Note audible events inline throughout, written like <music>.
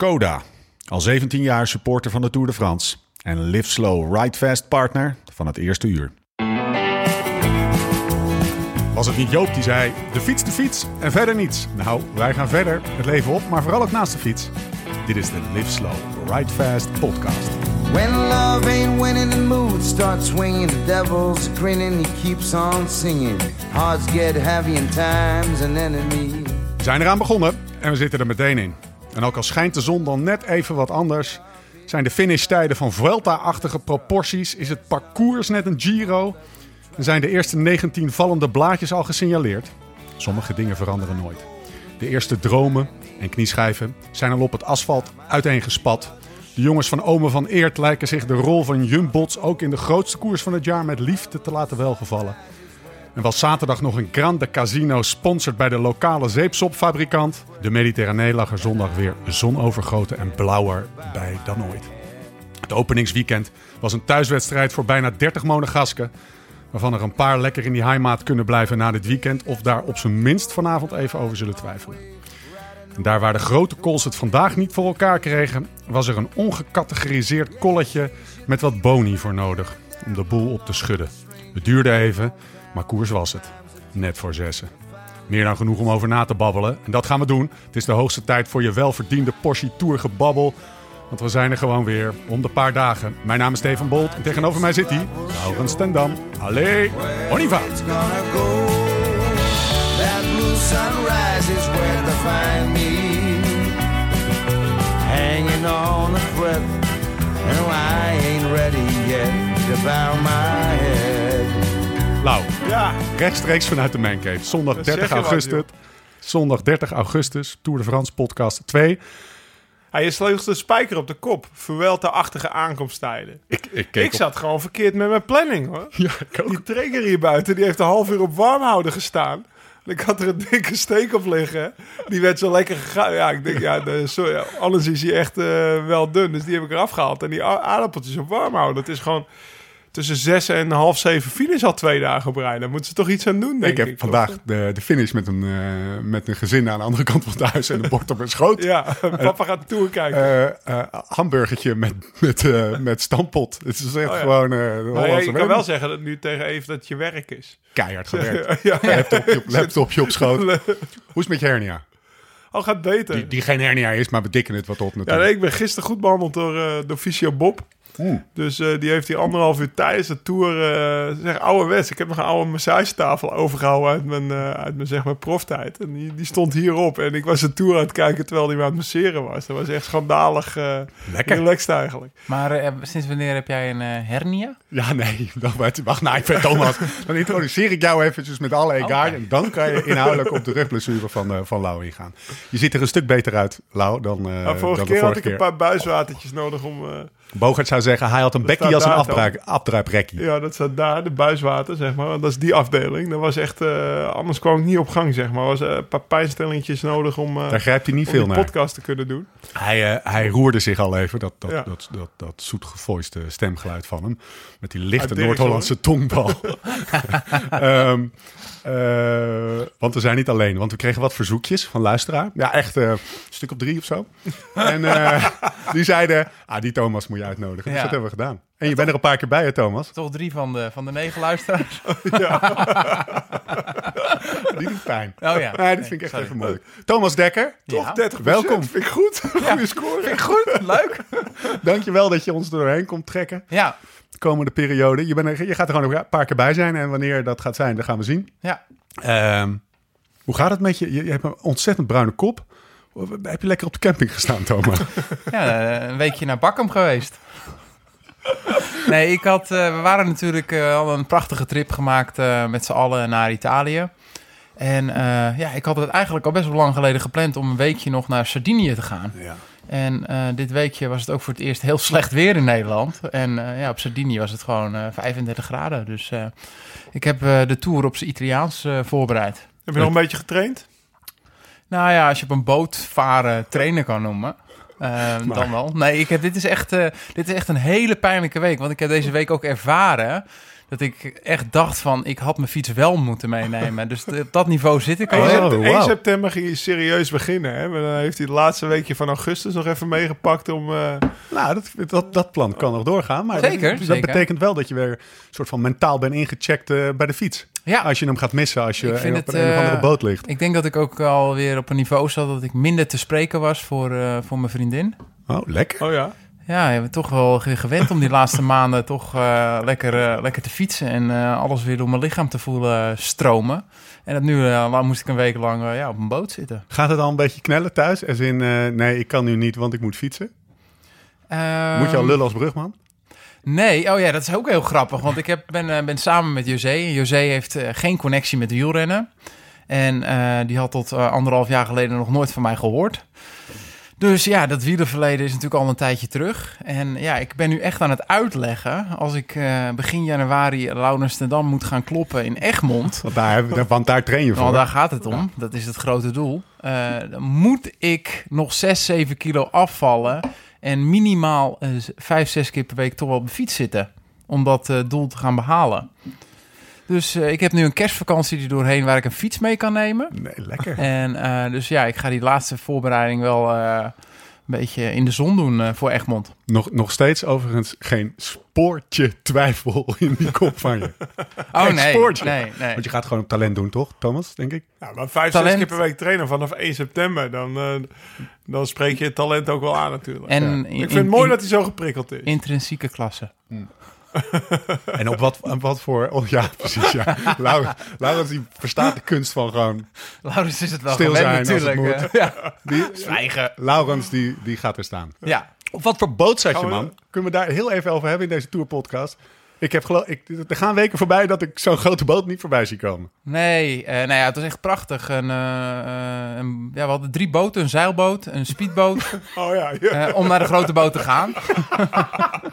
Skoda, al 17 jaar supporter van de Tour de France en Live Slow Ride Fast partner van het eerste uur. Was het niet Joop die zei: de fiets, de fiets en verder niets? Nou, wij gaan verder, het leven op, maar vooral ook naast de fiets. Dit is de Live Slow Ride Fast podcast. When love ain't winning, the mood starts swinging. The devil's grinning, he keeps on singing. Hearts get heavy time's an enemy. We zijn eraan begonnen en we zitten er meteen in. En ook al schijnt de zon dan net even wat anders, zijn de finishtijden van Vuelta-achtige proporties, is het parcours net een Giro en zijn de eerste 19 vallende blaadjes al gesignaleerd. Sommige dingen veranderen nooit. De eerste dromen en knieschijven zijn al op het asfalt uiteengespat. De jongens van Ome van Eert lijken zich de rol van Jumbots ook in de grootste koers van het jaar met liefde te laten welgevallen. En was zaterdag nog een Grande Casino sponsord bij de lokale zeepsopfabrikant. De Mediterranee lag er zondag weer zonovergoten en blauwer bij dan ooit. Het openingsweekend was een thuiswedstrijd voor bijna 30 monegasken. Waarvan er een paar lekker in die heimaat kunnen blijven na dit weekend. Of daar op zijn minst vanavond even over zullen twijfelen. En daar waar de grote kools het vandaag niet voor elkaar kregen, was er een ongecategoriseerd kolletje met wat boni voor nodig. Om de boel op te schudden. Het duurde even, maar koers was het. Net voor zessen. Meer dan genoeg om over na te babbelen. En dat gaan we doen. Het is de hoogste tijd voor je welverdiende Porsche Tour gebabbel. Want we zijn er gewoon weer om de paar dagen. Mijn naam is Steven Bolt en tegenover mij zit hij, Laurens Stendam. Allee, me. Hanging on a thread. And I ain't ready yet to my head. Lau, Ja, rechtstreeks vanuit de Mancave. Zondag Dat 30 zeg je wat, augustus. Zondag 30 augustus, Tour de France podcast 2. hij sleutelt de spijker op de kop. Vuelta-achtige aankomsttijden. Ik, ik keek Ik zat gewoon verkeerd met mijn planning, hoor. op... <laughs> Ja, ik ook. Die trigger hier buiten, die heeft een half uur op warmhouden gestaan. En ik had er een dikke steek op liggen. Die werd zo lekker gegaan. Ja, ik denk, ja, de, sorry, ja, anders is hij echt eh, wel dun. Dus die heb ik eraf gehaald. En die aardappeltjes op warm houden, dat is gewoon... Tussen zes en half zeven finish al twee dagen op rij. Daar moeten ze toch iets aan doen, denk Ik ik. heb vandaag de, de finish met een, eh, met een gezin aan de andere kant van het huis en een <laughs> bord op mijn schoot. Ja, papa gaat tour kijken. Eh, eh, hamburgertje met, met, eh, met stampot. Het is echt Oh ja. gewoon eh maar ja, je kan wel zeggen dat nu tegen even dat je werk is. keihard <laughs> gewerkt. ja. Laptopje, op, laptopje op schoot. <laughs> Hoe is het met je hernia? Al gaat beter. Die, die geen hernia is, maar we dikken het wat op Ja, natuurlijk. nee, ik ben gisteren goed behandeld door, eh door Bob. Dus eh, die heeft hier anderhalf uur tijdens de tour, eh zeg ouderwets. Ik heb nog een oude massagetafel overgehouden uit mijn, eh, uit mijn, zeg maar, proftijd. En die, die stond hierop. En ik was de tour aan het kijken terwijl die me aan het masseren was. Dat was echt schandalig eh Lekker. relaxed eigenlijk. Maar eh, sinds wanneer heb jij een hernia? Ja, nee. <laughs> Wacht, wacht, wacht nou, ik ben Thomas. <laughs> Dan introduceer ik jou eventjes met alle egaar. En dan kan je inhoudelijk op de rugblessure van, van Lau ingaan. Je ziet er een stuk beter uit, Lau, dan, eh Maar vorige dan keer de had vorige ik keer. een paar buiswatertjes nodig om... Bogert zou zeggen, hij had een bekkie als een afdruiprekkie. ja, dat staat daar, de buiswater, zeg maar. Dat is die afdeling. Dat was echt... eh, anders kwam ik niet op gang, zeg maar. Er was eh, een paar pijnstellingetjes nodig om... eh, Daar grijpt hij niet veel naar. podcast te kunnen doen. Hij, hij roerde zich al even, dat, dat, Ja. dat, dat, dat zoetgevoiste stemgeluid van hem. Met die lichte Noord-Hollandse tongbal. <laughs> Ehm, eh, want we zijn niet alleen, want we kregen wat verzoekjes van luisteraar. Ja, echt eh, een stuk op drie of zo. <laughs> en eh, die zeiden, ah, die Thomas moet je uitnodigen. Dus Ja. dat hebben we gedaan. En je bent er een paar keer bij, hè, Thomas? Toch drie van de, van de negen luisteraars? <laughs> <laughs> Die doet pijn. Oh ja. Nee, dat vind ik echt sorry. even moeilijk. Thomas Dekker, Toch Ja. 30%. Welkom. Vind ik goed. Goede score. Goed, leuk. dankjewel dat je ons er doorheen komt trekken. Ja, de komende periode. Je, bent er, je gaat er gewoon een paar keer bij zijn. En wanneer dat gaat zijn, dat gaan we zien. ja. Ehm, hoe gaat het met je? je? Je hebt een ontzettend bruine kop. Heb je lekker op de camping gestaan, Thomas? <laughs> ja een weekje naar Bakkum geweest. Nee, ik had, eh, we waren natuurlijk eh, al een prachtige trip gemaakt eh, met z'n allen naar Italië. En ja, ik had het eigenlijk al best wel lang geleden gepland om een weekje nog naar Sardinië te gaan. ja. En eh, dit weekje was het ook voor het eerst heel <laughs> slecht weer in Nederland. En eh, ja, op Sardinië was het gewoon eh 35 graden. Dus eh, ik heb eh, de tour op zijn Italiaans eh, voorbereid. Heb je nog een beetje getraind? Nou ja, als je op een boot varen trainen kan noemen. eh, <laughs> dan wel. Nee, ik heb, dit, is echt, eh, dit is echt een hele pijnlijke week. Want ik heb deze week ook ervaren Dat ik echt dacht van, ik had mijn fiets wel moeten meenemen. Dus op dat niveau zit ik al. 1, Oh, sept- 1 wauw. september ging hij serieus beginnen. Hè? Maar dan heeft hij het laatste weekje van augustus nog even meegepakt om... eh, Nou, dat, dat, dat plan kan nog doorgaan. Maar Zeker, dat, dat zeker. betekent wel dat je weer een soort van mentaal bent ingecheckt eh, bij de fiets. Ja, Als je hem gaat missen als je op het, een, een of andere eh, boot ligt. ik denk dat ik ook alweer op een niveau zat dat ik minder te spreken was voor, eh, voor mijn vriendin. Oh, lekker. oh ja. Ja, je bent toch wel ge- gewend om die laatste <laughs> maanden toch eh, lekker, eh, lekker te fietsen en eh, alles weer door mijn lichaam te voelen stromen. En dat nu moest ik een week lang ja, op een boot zitten. Gaat het al een beetje knellen thuis? Als in, nee, ik kan nu niet, want ik moet fietsen. Moet je al Ehm, lullen als brugman? Nee, oh ja, dat is ook heel grappig. Want ik heb, ben, ben samen met José. José heeft geen connectie met wielrennen. En die had tot anderhalf jaar geleden nog nooit van mij gehoord. Dus ja, dat wielerverleden is natuurlijk al een tijdje terug. En ja, ik ben nu echt aan het uitleggen. Als ik eh, begin januari Laurens Dam moet gaan kloppen in Egmond. Want daar, want daar train je voor. Want daar gaat het om. Dat is het grote doel. Eh, dan moet ik nog 6, 7 kilo afvallen. En minimaal eh, 5, 6 keer per week toch wel op de fiets zitten. Om dat eh, doel te gaan behalen. Dus eh, ik heb nu een kerstvakantie er doorheen waar ik een fiets mee kan nemen. Nee, lekker. En eh, dus ja, ik ga die laatste voorbereiding wel eh, een beetje in de zon doen eh, voor Egmond. Nog, nog steeds overigens geen spoortje twijfel in die kop van je. <laughs> Oh Geen nee, spoortje. nee, nee. Want je gaat gewoon op talent doen, toch, Thomas, denk ik? Ja, maar vijf, zes Talent. keer per week trainen vanaf 1 september. Dan, eh, dan spreek je het talent ook wel aan natuurlijk. En Ja. in- ik vind in- het mooi in- dat hij zo geprikkeld is. intrinsieke klasse. En op wat, op wat voor... Oh, ja, <laughs> precies, ja. Laurens, Laurens die verstaat de kunst van gewoon... Laurens is het wel Stil gewend zijn als het natuurlijk. moet. ja. Die, Zwijgen. Laurens, die, die gaat er staan. Ja, Op wat voor boot zat je, man? Kunnen we daar heel even over hebben in deze tourpodcast? Ik heb geloof, ik, er gaan weken voorbij dat ik zo'n grote boot niet voorbij zie komen. Nee, eh, nou ja, het was echt prachtig. Een, eh, eh, een- ja, we hadden drie boten, een zeilboot, een speedboot, <laughs> Oh ja, ja. om naar de grote boot te gaan.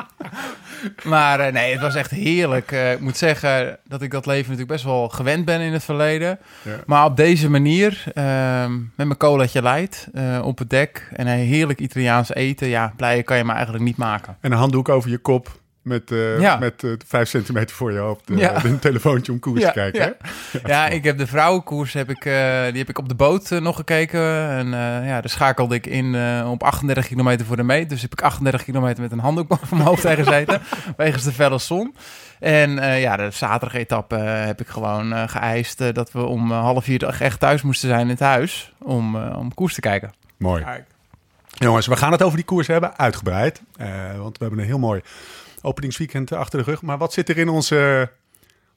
<laughs> maar nee, het was echt heerlijk. Ik moet zeggen dat ik dat leven natuurlijk best wel gewend ben in het verleden. Ja. Maar op deze manier, ehm, met mijn colaatje light op het dek en een heerlijk Italiaans eten, ja, blijer kan je me eigenlijk niet maken. En een handdoek over je kop met, eh, Ja. met eh, vijf centimeter voor je hoofd. eh, Ja. Een telefoontje om koers Ja, te kijken. ja. hè? <laughs> Ja, ik heb de vrouwenkoers heb ik, eh, die heb ik op de boot nog gekeken. En eh, ja, daar schakelde ik in eh, op 38 kilometer voor de meet. Dus heb ik 38 kilometer met een handdoek <laughs> boven mijn hoofd heen gezeten. <laughs> wegens de felle zon. En eh, ja, de zaterdag etappe heb ik gewoon eh, geëist dat we om half vier toch echt thuis moesten zijn in het huis. Om, om koers te kijken. Mooi. Kijk. Jongens, we gaan het over die koers hebben, uitgebreid. Eh, want we hebben een heel mooi openingsweekend achter de rug. Maar wat zit er in onze,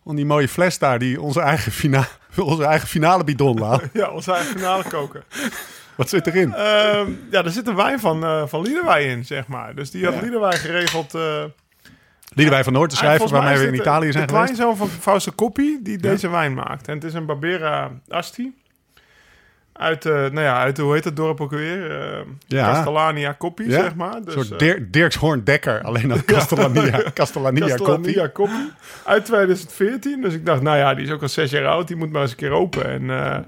in die mooie fles daar, die onze eigen, fina <laughs> onze eigen finale bidon laat? <laughs> Ja, onze eigen finale koken. Wat zit erin? Ehm, ja, er zit een wijn van, eh van Liederwij in, zeg maar. Dus die had Ja. Liederwij geregeld... Liederwij van Noord te schrijven, waarmee we in eh, Italië zijn de geweest. kleinzoon van Fausto Coppi die deze wijn maakt. En het is een Barbera Asti. Uit, eh, nou ja, uit, hoe heet het dorp ook weer? Ja. Castellania Coppi, Ja. zeg maar. Dus, Een soort eh, Dir Dirkshoorn Dekker, alleen dan <laughs> Castellania, Castellania, <laughs> Coppi. Uit 2014. Dus ik dacht, nou ja, die is ook al zes jaar oud. Die moet maar eens een keer open. En nou,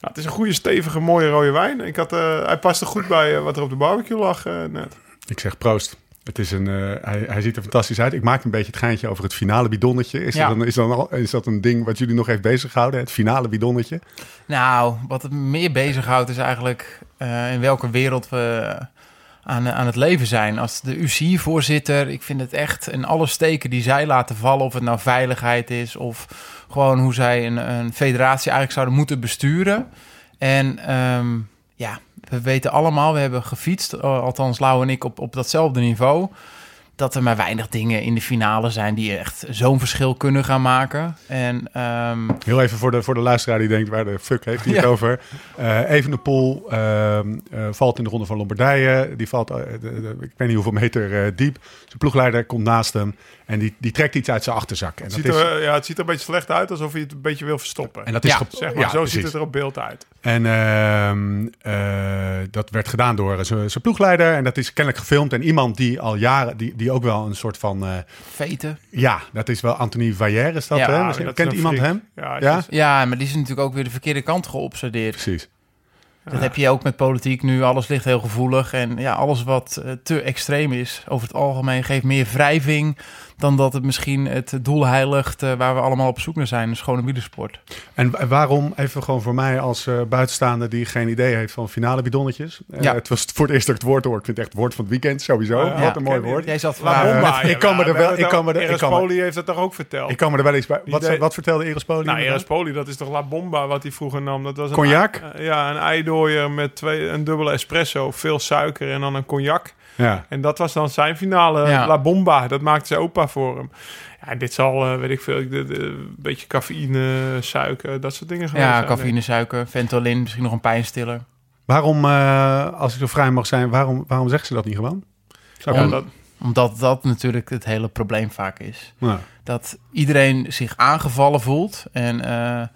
het is een goede, stevige, mooie rode wijn. Ik had, hij paste goed bij wat er op de barbecue lag net. Ik zeg proost. Het is een, eh, hij, hij ziet er fantastisch uit. Ik maak een beetje het geintje over het finale bidonnetje. Is, Ja. dat, een, is, dan al, is dat een ding wat jullie nog heeft bezig gehouden? Het finale bidonnetje? Nou, wat het meer bezighoudt is eigenlijk eh, in welke wereld we aan, aan het leven zijn. Als de UCI-voorzitter, ik vind het echt... en alle steken die zij laten vallen, of het nou veiligheid is... of gewoon hoe zij een, een federatie eigenlijk zouden moeten besturen. En ehm, ja, we weten allemaal, we hebben gefietst... eh, althans Lau en ik op, op datzelfde niveau... dat er maar weinig dingen in de finale zijn... die echt zo'n verschil kunnen gaan maken. En... ehm, Heel even voor de, voor de luisteraar die denkt, waar de fuck heeft hij het <laughs> over? Eh Evenepoel ehm, eh, valt in de ronde van Lombardije. Die valt, de- de- ik weet niet hoeveel meter diep. Zijn ploegleider komt naast hem en die, die trekt iets uit zijn achterzak. En Het dat ziet, is, er, ja, het ziet er een beetje slecht uit, alsof hij het een beetje wil verstoppen. en dat is Ja, zeg maar, ja, zo precies. ziet het er op beeld uit. En ehm, eh, dat werd gedaan door zijn zijn ploegleider. En dat is kennelijk gefilmd. En iemand die al jaren, die, die ook wel een soort van... eh, veten. ja, dat is wel Anthony Vallière, is dat? Ja, hè? Misschien- dat Kent een iemand freak. hem? Ja, Ja? het is- Ja, maar die is natuurlijk ook weer de verkeerde kant geobsedeerd. Precies. Dat heb je ook met politiek nu. Alles ligt heel gevoelig. En ja, alles wat eh, te extreem is, over het algemeen, geeft meer wrijving dan dat het misschien het doel heiligt eh, waar we allemaal op zoek naar zijn, een schone wielersport. En wa- waarom, even gewoon voor mij als eh, buitenstaander die geen idee heeft van finale bidonnetjes. Eh, Ja. Het was voor het eerst dat ik het woord hoor. Ik vind het echt het woord van het weekend sowieso. Ja, Wat een mooi woord. Jij zat Bomba. ik kan me er wel- ik kan me er- ik Eros kan me- Poli heeft dat toch ook verteld? Ik kan me er wel eens bij. Wat, wat vertelde Eros Poli? nou, inderdaad? Eros Poli, dat is toch La Bomba wat hij vroeger nam. Dat was een Cognac? ei- ja, een eidooier met twee, een dubbele espresso, veel suiker en dan een cognac. Ja. En dat was dan zijn finale Ja. La Bomba. Dat maakte zijn opa voor hem. Ja, en dit zal, eh, weet ik veel, de- de- een beetje cafeïne, suiker, dat soort dingen Ja, zijn, cafeïne, suiker, Ventolin, misschien nog een pijnstiller. Waarom, eh, als ik zo vrij mag zijn, waarom, waarom zeggen ze dat niet gewoon? Zou dat, Omdat dat natuurlijk het hele probleem vaak is. Dat iedereen zich aangevallen voelt en eh,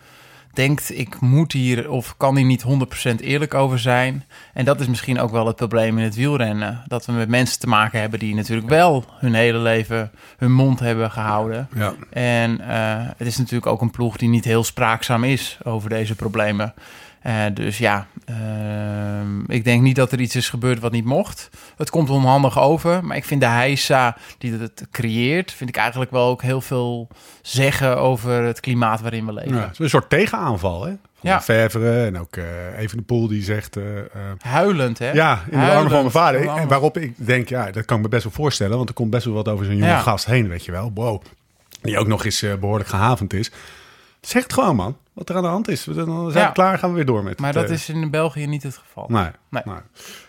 denkt ik moet hier of kan hier niet 100% eerlijk over zijn. En dat is misschien ook wel het probleem in het wielrennen. Dat we met mensen te maken hebben die natuurlijk wel hun hele leven hun mond hebben gehouden. ja. En eh, het is natuurlijk ook een ploeg die niet heel spraakzaam is over deze problemen. Eh, dus ja, ehm, ik denk niet dat er iets is gebeurd wat niet mocht. Het komt onhandig over, maar ik vind de heisa die het creëert, vind ik eigenlijk wel ook heel veel zeggen over het klimaat waarin we leven. Ja, een soort tegenaanval, hè? Van Ja. Ververen en ook eh even de Poel die zegt... eh, Huilend, hè? ja, in de armen van mijn vader. En waarop ik denk, ja, dat kan ik me best wel voorstellen. Want er komt best wel wat over zo'n jonge Ja. gast heen, weet je wel. Wow. Die ook nog eens eh, behoorlijk gehavend is. Zeg het gewoon, man. Wat er aan de hand is. Dan zijn Ja. we klaar, gaan we weer door met Maar het, dat eh, is in België niet het geval. Nee. Nee. nee.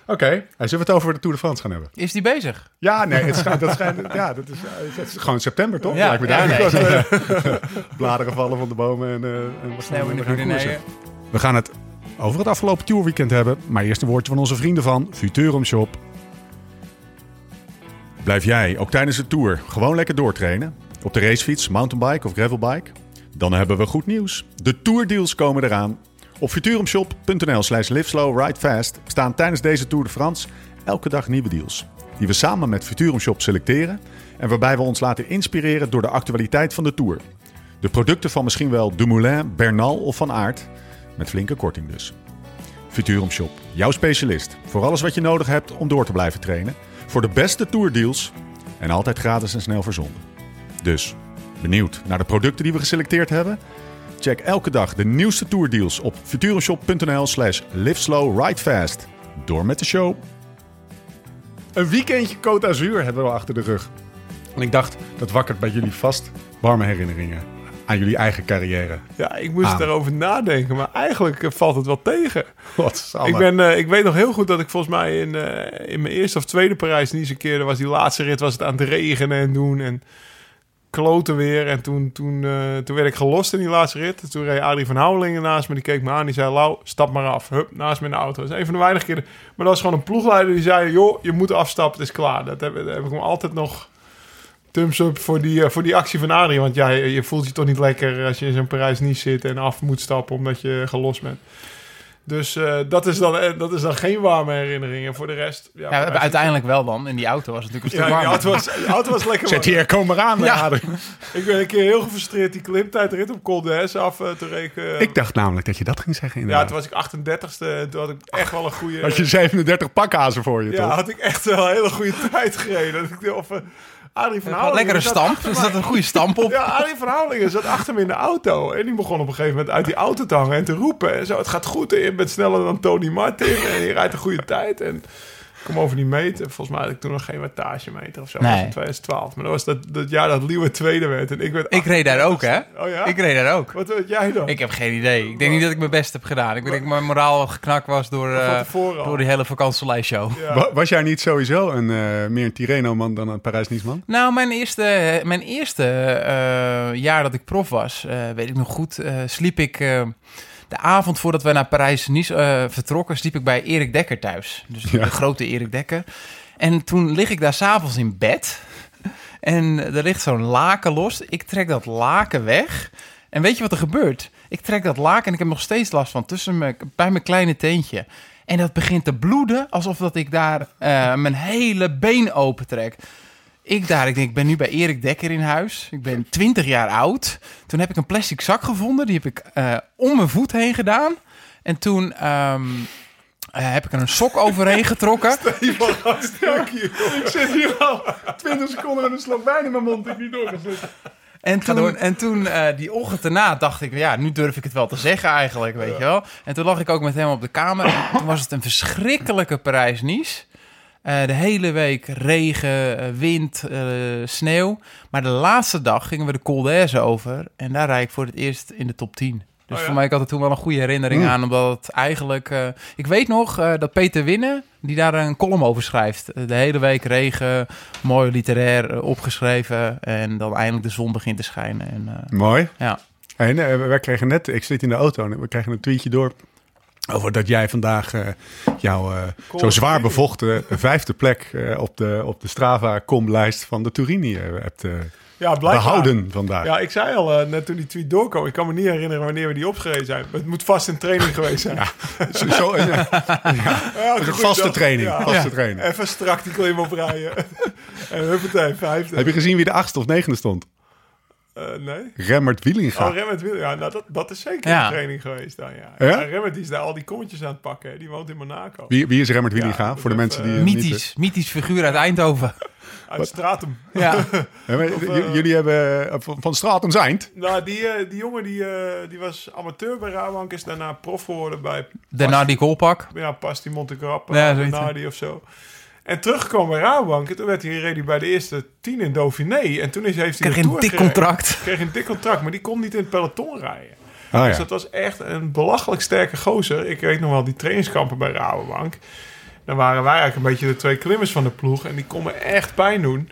Oké, Hey, zullen we het over de Tour de France gaan hebben? Is die bezig? Ja, nee, het schijnt, dat schijnt, ja, dat is, eh, het is gewoon september, toch? Ja, Lijkt me ja, duidelijk. nee. <laughs> Dat, eh, Bladeren vallen van de bomen en, eh, en Sneeuw in de gaan. We gaan het over het afgelopen tourweekend hebben. Maar eerst een woordje van onze vrienden van Futurum Shop. Blijf jij ook tijdens de tour gewoon lekker doortrainen? Op de racefiets, mountainbike of gravelbike? Dan hebben we goed nieuws. De tourdeals komen eraan. Op futurumshop.nl slash live slow ride fast staan tijdens deze Tour de France elke dag nieuwe deals. Die we samen met Futurum Shop selecteren en waarbij we ons laten inspireren door de actualiteit van de Tour. De producten van misschien wel Dumoulin, Bernal of Van Aert. Met flinke korting dus. Futurum Shop, jouw specialist. Voor alles wat je nodig hebt om door te blijven trainen. Voor de beste tourdeals. En altijd gratis en snel verzonden. Dus, benieuwd naar de producten die we geselecteerd hebben? Check elke dag de nieuwste tourdeals op futurumshop.nl slash live slow ride fast. Door met de show. Een weekendje Côte d'Azur hebben we al achter de rug. En ik dacht, dat wakkert bij jullie vast warme herinneringen aan jullie eigen carrière. ja, ik moest Aan. erover nadenken, maar eigenlijk eh, valt het wel tegen. Wat Ik, ben, eh, ik weet nog heel goed dat ik volgens mij in, eh, in mijn eerste of tweede Parijs niet eens een keer, er was die laatste rit, was het aan het regenen en doen en kloten weer. En toen, toen, eh, toen werd ik gelost in die laatste rit. Toen reed Adrie van Houwelingen naast me, die keek me aan, die zei, Lau, stap maar af. Hup, naast me in de auto. Dat is een van de weinige keren. Maar dat was gewoon een ploegleider die zei, joh, je moet afstappen, het is klaar. Dat heb, dat ik altijd nog thumbs up voor die, eh, voor die actie van Adrie. Want ja, je, je voelt je toch niet lekker als je in zo'n Parijs niet zit en af moet stappen omdat je gelost bent. Dus eh, dat, is dan, eh, dat is dan geen warme herinnering. En voor de rest... Ja, Ja, uiteindelijk wel dan. In die auto was het natuurlijk een Ja, stuk die warmer. auto was, die auto was lekker Zet warm. hier, kom maar aan. Ja. <laughs> Ik ben een keer heel gefrustreerd die klimtijd rit op Col d'Huez af eh, te rekenen. Ik dacht namelijk dat je dat ging zeggen ja, inderdaad. toen was ik 38ste. en Toen had ik echt wel een goede... Had je 37 pakhazen voor je, ja, toch? had ik echt wel een hele goede <laughs> tijd gereden. Dat ik dacht, Of, Adrie van Houwelingen lekkere stamp. mij. zat een goede stamp op. Ja, Arie van Houwelingen zat achter me in de auto. En die begon op een gegeven moment uit die auto te hangen en te roepen. En zo, het gaat goed en je bent sneller dan Tony Martin. En je rijdt een goede tijd. En kom over die meter. Volgens mij had ik toen nog geen wattagemeter of zo. Nee. Dat was in 2012. Maar dat was dat, dat jaar dat Liewe tweede werd. En ik werd Ik reed daar ook, hè? Oh ja? Ik reed daar ook. Wat werd jij dan? Ik heb geen idee. Ik denk niet dat ik mijn best heb gedaan. Ik denk dat mijn moraal geknakt was door, eh, al. door die hele. Ja. Wa- Was jij niet sowieso een, eh, meer een Tirreno-man dan een Parijs-Nice-man? Nou, mijn eerste, mijn eerste eh, jaar dat ik prof was, eh, weet ik nog goed, eh, sliep ik... eh, de avond voordat we naar Parijs-Nice eh, vertrokken, sliep ik bij Erik Dekker thuis. Dus Ja. de grote Erik Dekker. En toen lig ik daar s'avonds in bed. En er ligt zo'n laken los. Ik trek dat laken weg. En weet je wat er gebeurt? Ik trek dat laken en ik heb nog steeds last van tussen mijn, bij mijn kleine teentje. En dat begint te bloeden, alsof dat ik daar eh, mijn hele been open trek. Ik daar, ik denk, ik ben nu bij Erik Dekker in huis. Ik ben 20 jaar oud. Toen heb ik een plastic zak gevonden. Die heb ik eh, om mijn voet heen gedaan. En toen ehm, eh, heb ik er een sok overheen getrokken. <laughs> Ik zit hier al 20 seconden met een slok wijn in mijn mond. Ik niet door En toen, en toen eh, die ochtend daarna dacht ik, ja, nu durf ik het wel te zeggen eigenlijk, weet je wel. En toen lag ik ook met hem op de kamer. En toen was het een verschrikkelijke Parijs-Nice. Eh, de hele week regen, eh, wind, eh, sneeuw. Maar de laatste dag gingen we de Col d'Aise over. En daar rijd ik voor het eerst in de top 10. Dus Oh ja? voor mij had het toen wel een goede herinnering Mm. aan. Omdat het eigenlijk... eh, ik weet nog eh, dat Peter Winnen, die daar een column over schrijft. De hele week regen, mooi literair opgeschreven. En dan eindelijk de zon begint te schijnen. En, eh, Mooi. ja. En uh, wij kregen net, ik zit in de auto en we kregen een tweetje door over dat jij vandaag uh, jouw uh, zo zwaar bevochten vijfde plek uh, op de, op de Strava-com-lijst van de Turini hebt ja, behouden vandaag. Ja, ik zei al net toen die tweet doorkwam, ik kan me niet herinneren wanneer we die opgegeven zijn. Het moet vast een training geweest zijn. <laughs> Ja, zo, ja. vaste training. Vaste training. Even strak die klim oprijden. <laughs> en huppatee, vijfde. Heb je gezien wie de achtste of negende stond? Uh, nee. Remmert Wielinga. Oh, Remmert Wielinga. Ja, nou, dat, dat is zeker ja. een training geweest dan, ja. ja? ja Remmert die is daar al die kommetjes aan het pakken. Hè. Die woont in Monaco. Wie, wie is Remmert Wielinga? Ja, voor de mensen die... Uh, mythisch, mythisch figuur uit Eindhoven. <laughs> Uit Stratum. Ja. <laughs> of, uh, jullie hebben uh, van Stratum zijn. Nou, die, uh, die jongen die, die was amateur bij Rabank, is daarna prof geworden bij... Daarna die Golpak. Ja, Pasti Montegrappa, ja, Nardi of zo. En teruggekomen bij Rabobank. En toen werd hij ready bij de eerste tien in Dauphiné. En toen is, heeft hij kreeg een dik contract. Kreeg een dik contract, maar die kon niet in het peloton rijden. Oh, ja. Dus dat was echt een belachelijk sterke gozer. Ik weet nog wel die trainingskampen bij Rabobank. Dan waren wij eigenlijk een beetje de twee klimmers van de ploeg. En die konden echt pijn doen.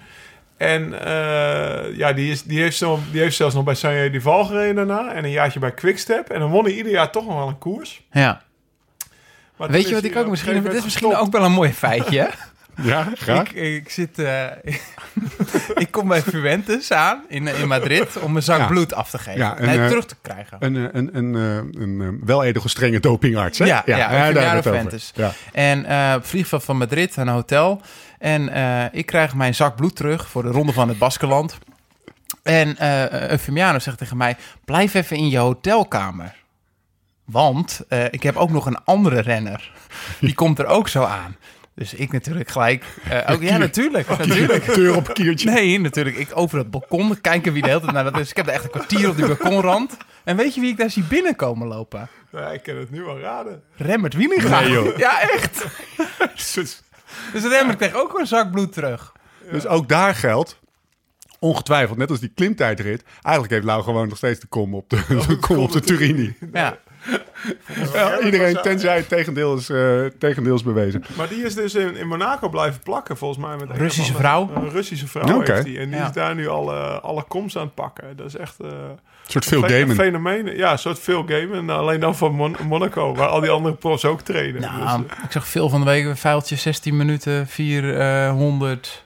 En uh, ja, die, is, die, heeft zo, die heeft zelfs nog bij Sanje de Val gereden daarna. En een jaartje bij Quickstep. En dan won hij ieder jaar toch nog wel een koers. Ja. Maar Weet je wat ik ook misschien... Dit is misschien ook wel een mooi feitje? <laughs> Ja, graag. Ik, ik zit... Uh, <laughs> ik kom bij Fuentes aan in, in Madrid om een zak ja. bloed af te geven. Ja, en, nee, uh, terug te krijgen. Een, een, een, een, een weledel strenge dopingarts, hè? Ja, ja, ja, ja daar. En uh, van Madrid, een hotel. En uh, ik krijg mijn zak bloed terug voor de ronde van het Baskeland. En uh, Eufemiano zegt tegen mij, blijf even in je hotelkamer. Want ik heb ook nog een andere renner. <laughs> Die komt er ook zo aan. Dus ik natuurlijk gelijk. Uh, ook, ja, natuurlijk. natuurlijk. <laughs> Deur op een kiertje. Nee, natuurlijk. Ik over het balkon kijken wie de hele tijd naar dat is. Ik heb er echt een kwartier op die balkonrand. En weet je wie ik daar zie binnenkomen lopen? Ja, ik kan het nu wel raden. Remmert Wielinga. Nee, joh. Ja, echt. dus Remmert kreeg ook een zak bloed terug. Ja. Dus ook daar geldt. Ongetwijfeld, net als die klimtijdrit. Eigenlijk heeft Lau gewoon nog steeds de kom op de, oh, de, kom op de Turini. Ja. Ja, iedereen, tenzij het tegendeel is, uh, tegendeel is bewezen. Maar die is dus in, in Monaco blijven plakken, volgens mij. Met een Russische vrouw? Een Russische vrouw okay. heeft die. En die ja. is daar nu alle, alle komst aan het pakken. Dat is echt... Uh, een soort Phil Gamen. Een fenomeen. Ja, een soort Phil Gamen. Alleen dan van Mon Monaco, waar al die andere profs ook trainen. Nou, dus, uh, ik zag veel van de week een vuiltje, 16 minuten, 400...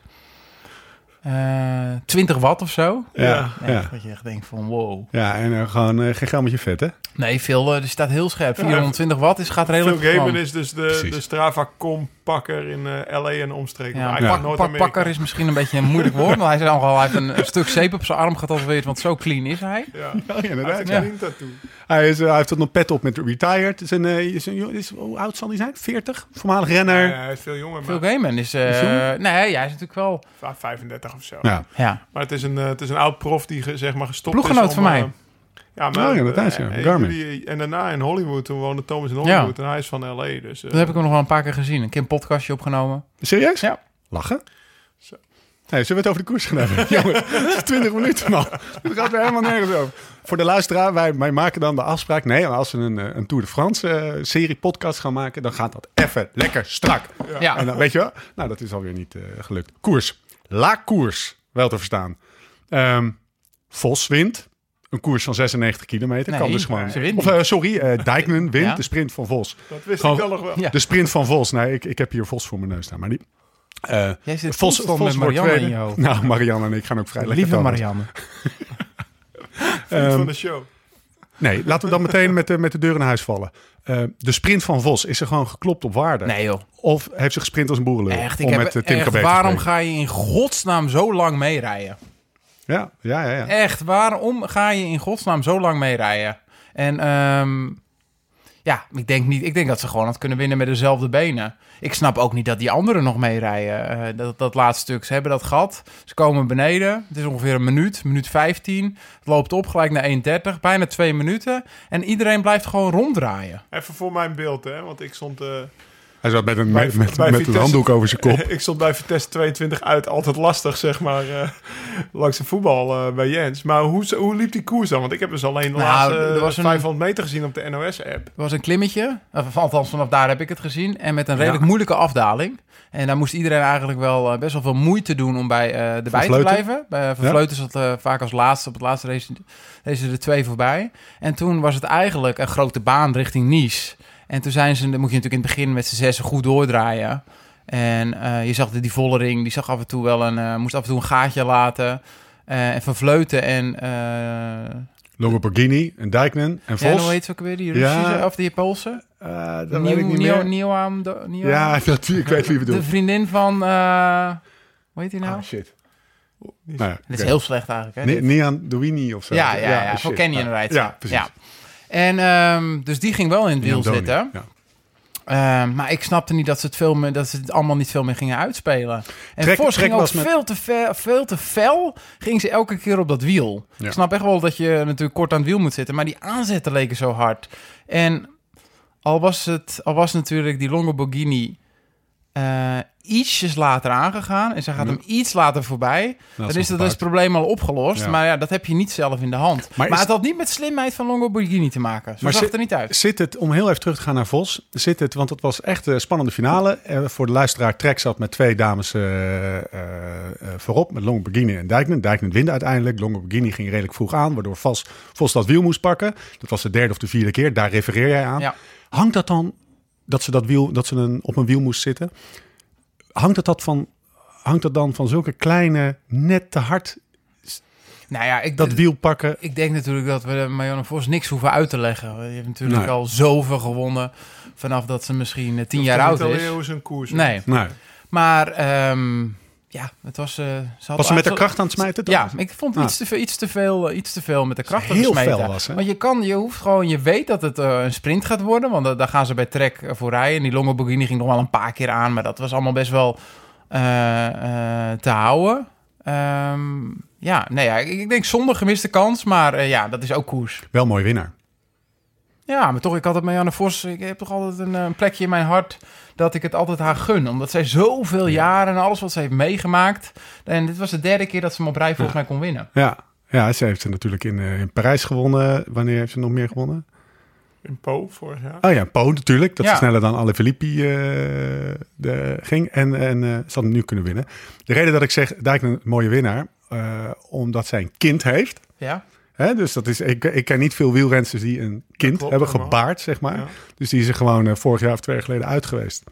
Uh, 20 watt of zo. Ja, ja. Dat je echt denkt van wow. Ja, en uh, gewoon uh, geen grammetje vet, hè? Nee, veel. er staat heel scherp. 420 watt is, gaat redelijk Phil Gamen is dus de, de Strava-com-pakker in LA en omstreken. Ja, ja. Pak, pak, pakker is misschien een beetje een moeilijk woord. maar hij, is al, hij heeft een, een, stuk zeep op zijn arm getatoeëerd, want zo clean is hij. Ja, ja inderdaad. Hij, ja. hij, is, hij heeft er nog pet op met retired. Is een, is een, is, hoe oud zal hij zijn? 40? Voormalig renner. Ja, hij is veel jonger. Phil Gamen is... Uh, nee, hij is natuurlijk wel... 35 of zo. Ja. ja. Maar het is een, uh, het is een oud prof die zeg maar gestopt Ploeggenoot is. van mij. Ja, maar, oh, ja, dat is ja. en, Garmin. Die, en daarna in Hollywood, toen woonde Thomas in Hollywood ja. en hij is van L.A. Dus, uh, dat heb ik hem nog wel een paar keer gezien. Een keer een podcastje opgenomen. Serieus? Ja. Lachen? Zo. Hey, zullen we het over de koers gaan hebben? <laughs> Jongen, 20 minuten man. Het gaat weer helemaal nergens over. Voor de luisteraar, wij, wij maken dan de afspraak. Nee, als we een, een Tour de France uh, serie podcast gaan maken, dan gaat dat even lekker strak. Ja. ja. En dan weet je wel, nou dat is alweer niet uh, gelukt. Koers. La koers, wel te verstaan. Um, Vos wint. Een koers van 96 kilometer. Nee, kan dus gewoon. of uh, sorry, uh, Dijkman <laughs> wint ja. de sprint van Vos. Dat wist gewoon, ik wel nog wel. Ja. De sprint van Vos. Nee, ik, ik heb hier Vos voor mijn neus staan, maar niet. Uh, Jij zit Vos, Vos met Marianne in je hoofd. Nou, Marianne en ik gaan ook vrij lekker Lieve Marianne. <laughs> um, van de show. Nee, laten we dan meteen met de, met de deur in huis vallen. Uh, de sprint van Vos, is er gewoon geklopt op waarde? Nee joh. Of heeft ze gesprint als een boerenlul? Echt, ik om heb, met, uh, Tim echt waarom ga je in godsnaam zo lang meerijden? Ja, ja, ja, ja. Echt, waarom ga je in godsnaam zo lang meerijden? En um, ja, ik denk, niet, ik denk dat ze gewoon had kunnen winnen met dezelfde benen. Ik snap ook niet dat die anderen nog meerijden. Eh, dat, dat laatste stuk, ze hebben dat gehad. Ze komen beneden. Het is ongeveer een minuut, minuut 15. Het loopt op gelijk naar 1,30. Bijna twee minuten. En iedereen blijft gewoon ronddraaien. Even voor mijn beeld, hè. Want ik stond... eh, Hij zat met een, Bij- met, bij een handdoek over zijn kop. <laughs> ik stond bij Vitesse 22 uit. Altijd lastig, zeg maar, eh, langs de voetbal eh, bij Jens. Maar hoe, hoe liep die koers dan? Want ik heb dus alleen de Nou, laatste er was een- 500 meter gezien op de NOS-app. Er was een klimmetje, of althans vanaf daar heb ik het gezien. En met een redelijk Ja. moeilijke afdaling. En daar moest iedereen eigenlijk wel eh, best wel veel moeite doen om bij, eh erbij te blijven. Bij Van Ja. Zat eh, vaak als laatste. Op het laatste race, race er twee voorbij. En toen was het eigenlijk een grote baan richting Nice. En toen zijn ze, dan moet je natuurlijk in het begin met z'n zessen goed doordraaien. En eh, je zag de, die Vollering, die zag af en toe wel een, eh, moest af en toe een gaatje laten. Eh, en Van Vleuten en... Longo Borghini en Dijknen en ja, hoe Vos. heet ze ook weer? Die Ja. Russische, of die Poolse? Eh, dat Nieuw, weet ik niet nieuw, meer. Nieuwam, do- Nieuwam? Ja, <laughs> dat, ik weet wie je de bedoelt. vriendin van... eh hoe heet die nou? Ah, shit. Die- Nou ja, Dit is heel slecht eigenlijk. Hè? Ni- dit. Nian Douini of zo. ja, ja, ja, shit. voor Kenny Ja. rijdt. Ja, precies. En ehm, dus die ging wel in het wiel zitten. Ja. Ehm, maar ik snapte niet dat ze, het veel meer, dat ze het allemaal niet veel meer gingen uitspelen. En Trek- Vos Trek ging ook was met- veel, te fel, veel te fel. Ging ze elke keer op dat wiel. Ja. Ik snap echt wel dat je natuurlijk kort aan het wiel moet zitten. Maar die aanzetten leken zo hard. En al was, het, al was natuurlijk die Longo Borghini eh, ietsjes later aangegaan. En ze gaat hem iets later voorbij. Dan is dat dus het probleem al opgelost. Ja. Maar ja, dat heb je niet zelf in de hand. Maar Maar, is- het had niet met slimheid van Longo Borghini te maken. Zo Maar zag zit- het er niet uit. Zit het, om heel even terug te gaan naar Vos, zit het, want het was echt een spannende finale. Eh, voor de luisteraar, Trek zat met twee dames eh, eh, eh, voorop, met Longoborghini en Dijknen. Dijknen winde uiteindelijk. Longoborghini ging redelijk vroeg aan, waardoor Vos, Vos dat wiel moest pakken. Dat was de derde of de vierde keer, daar refereer jij aan. Ja. Hangt dat dan, dat ze, dat wiel, dat ze een, op een wiel moest zitten, hangt dat, dat van... Hangt dat dan van zulke kleine, net te hard Nou ja, ik, dat wiel pakken? ik denk natuurlijk dat we Marianne Vos niks hoeven uit te leggen. Je hebt natuurlijk Nee. al zoveel gewonnen vanaf dat ze misschien eh, tien jaar oud is. hoe ze een koers Nee, Nee. maar ehm, ja, het was... eh, ze Was ze met de kracht aan het smijten? Ja, ik vond Ah. iets, te veel, iets, te veel, eh, iets te veel met de kracht te smeten. fel was? Want je kan, je hoeft gewoon, je weet dat het eh, een sprint gaat worden, want da- daar gaan ze bij Trek voor rijden. En die Longo Borghini ging nog wel een paar keer aan, maar dat was allemaal best wel te houden. Ehm, ja, nee, ja, ik, ik denk zonder gemiste kans, maar ja, dat is ook koers. Wel mooi winnaar. Ja, maar toch, ik had het Marianne Vos. Ik heb toch altijd een, eh, een plekje in mijn hart dat ik het altijd haar gun. Omdat zij zoveel jaren en alles wat ze heeft meegemaakt. En dit was de derde keer dat ze hem op rij volgens mij kon winnen. Ja, ja ze heeft ze natuurlijk in, eh, in Parijs gewonnen. Wanneer heeft ze nog meer gewonnen? In Po vorig jaar. Oh ja, Po natuurlijk. Dat Ja. ze sneller dan alle Filippi de, ging. En, en eh, ze had hem nu kunnen winnen. De reden dat ik zeg, Dijk een mooie winnaar. eh, omdat zij een kind heeft. Ja, Hè? Dus dat is, ik, ik ken niet veel wielrensters die een kind klopt hebben helemaal. gebaard, zeg maar. Ja. Dus die is er gewoon eh, vorig jaar of twee jaar geleden uit geweest.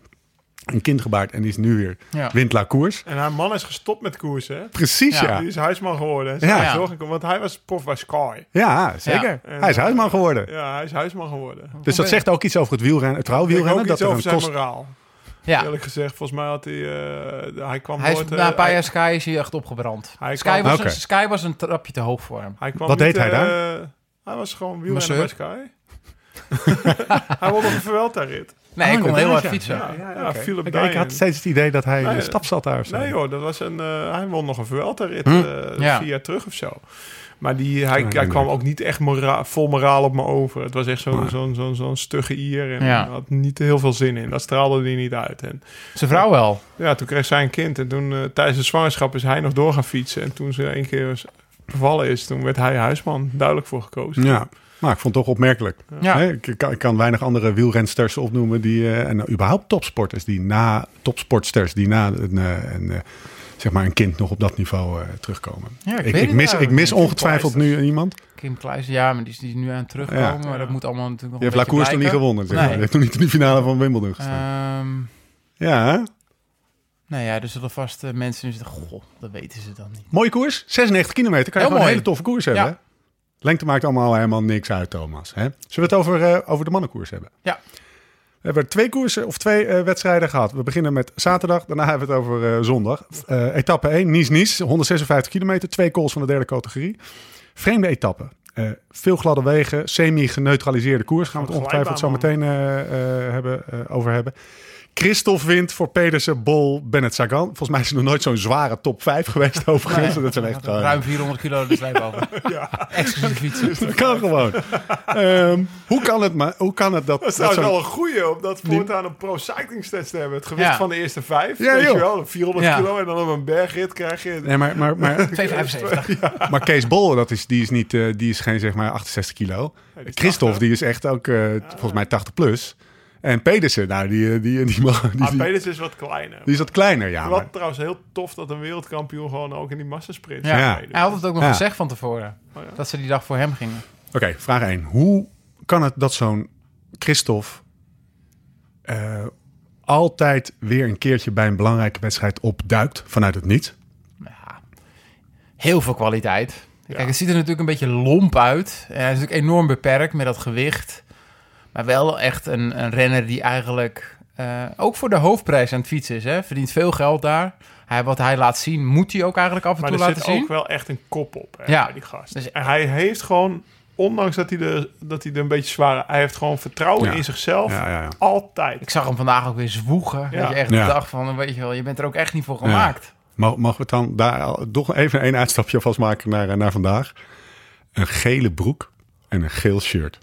Een kind gebaard en die is nu weer ja. wint la koers. En haar man is gestopt met koersen. hè? Precies, Ja. ja. Die is huisman geworden. Ja. Ja. Ja. Zorg ik, want hij was prof bij Sky. Ja, zeker. En, Hij is huisman geworden. Ja, hij is huisman geworden. Dus dat zegt ook iets over het wielrennen, het trouwwielrennen. ook Dat iets er over een zijn kost... moraal. Ja. Eerlijk gezegd, volgens mij had hij... eh, hij kwam Hij is, nooit... eh, na een paar hij- jaar Sky is hij echt opgebrand. Hij Sky kwam- was, een, Sky was een trapje te hoog voor hem. Hij kwam Wat niet, deed hij daar? eh, hij was gewoon wielrenner bij. Sky. <laughs> hij wilde een Vuelta-rit. Nee, Oh, ik kon heel hard fietsen. Ja, Ja, ja, oké. Philip Ik, ik had steeds het idee dat hij Nee, een stap zat daar of zo. Nee joh, dat was een, eh, hij won nog een Vuelta-rit Hm. eh, Ja. vier jaar terug of zo. Maar die, hij, Ja, hij ik kwam ook niet echt mora- vol moraal op me over. Het was echt zo'n zo'n zo'n zo'n stugge ier. En Ja. had niet heel veel zin in. Dat straalde hij niet uit. En Zijn vrouw wel. ja, toen kreeg zij een kind. En toen eh, tijdens de zwangerschap is hij nog door gaan fietsen. En toen ze een keer bevallen is, toen werd hij huisman. Duidelijk voor gekozen. Ja, maar ik vond het toch opmerkelijk. Ja. Ik, ik kan, ik kan weinig andere wielrensters opnoemen die, eh, en überhaupt topsporters die na, topsportsters die na een, eh, een, eh, zeg maar een kind nog op dat niveau eh, terugkomen. Ja, ik, mis, ik mis ongetwijfeld nu iemand. Kim Kluis, ja, maar die is, die is nu aan het terugkomen. Ja. Maar dat moet allemaal natuurlijk nog Die heeft een La beetje Course nog niet gewonnen. Zeg maar. Nee. Heeft nog niet in de finale van Wimbledon gestaan. Ehm, ja, nou ja, er zullen vast eh, mensen die zeggen, goh, dat weten ze dan niet. mooie koers. 96 kilometer. Kan je gewoon een hele toffe koers hebben. Ja. Lengte maakt allemaal helemaal niks uit, Thomas. Hè? Zullen we het over, eh, over de mannenkoers hebben? Ja. We hebben twee koersen of twee eh, wedstrijden gehad. We beginnen met zaterdag, daarna hebben we het over eh, zondag. Eh, etappe 1, Nice-Nice, 156 kilometer, twee calls van de derde categorie. Vreemde etappe. Veel gladde wegen, semi-geneutraliseerde koers. Gaan we het ongetwijfeld zo meteen hebben, over hebben. Christophe wint voor Pedersen, Bol, Bennett Sagan. Volgens mij is er nog nooit zo'n zware top 5 geweest <laughs> overigens. dat zijn echt gewoon- Ruim 400 kilo de slijp over. <laughs> Exclusief fietsen. <laughs> Dat kan gewoon. Ehm, hoe kan het, maar, hoe kan het dat... Dat is dat trouwens zo'n- wel een goeie om dat voortaan een pro cycling stats te hebben. Het gewicht Ja. van de eerste vijf, Ja, weet joh. je wel, 400 Ja. kilo en dan op een bergrit krijg je... Nee, maar, maar, maar, 275. maar Kees Bol, dat is, die, is niet, eh, die is geen zeg maar 68 kilo. die is Christophe, 80. die is echt ook eh, volgens mij 80 plus. En Pedersen, nou, die, die, die, mag- die, Maar die, Pedersen is wat kleiner. die is wat kleiner, ja. Wat Maar, trouwens heel tof dat een wereldkampioen gewoon ook in die massasprint Ja. Ja. Hij had het ook nog Ja. gezegd van tevoren. Oh ja. Dat ze die dag voor hem gingen. Oké, vraag 1. Hoe kan het dat zo'n Christophe eh, altijd weer een keertje bij een belangrijke wedstrijd opduikt vanuit het niet? Heel veel kwaliteit. Kijk, het ziet er natuurlijk een beetje lomp uit. En hij is natuurlijk enorm beperkt met dat gewicht. Maar wel echt een, een renner die eigenlijk eh, ook voor de hoofdprijs aan het fietsen is. Hè? Verdient veel geld daar. Hij, wat hij laat zien, moet hij ook eigenlijk af en Maar toe er laten zit zien. ook wel echt een kop op hè, Ja. bij die gast. Dus- en hij heeft gewoon, ondanks dat hij, er, dat hij er een beetje zwaar... Hij heeft gewoon vertrouwen Ja. in zichzelf. Ja, ja, ja. Altijd. Ik zag hem vandaag ook weer zwoegen. Ja. Dat je echt Ja. dacht van, weet je wel, je bent er ook echt niet voor gemaakt. Mag, mogen we het dan daar toch even een uitstapje vast maken naar, eh, naar vandaag? Een gele broek en een geel shirt.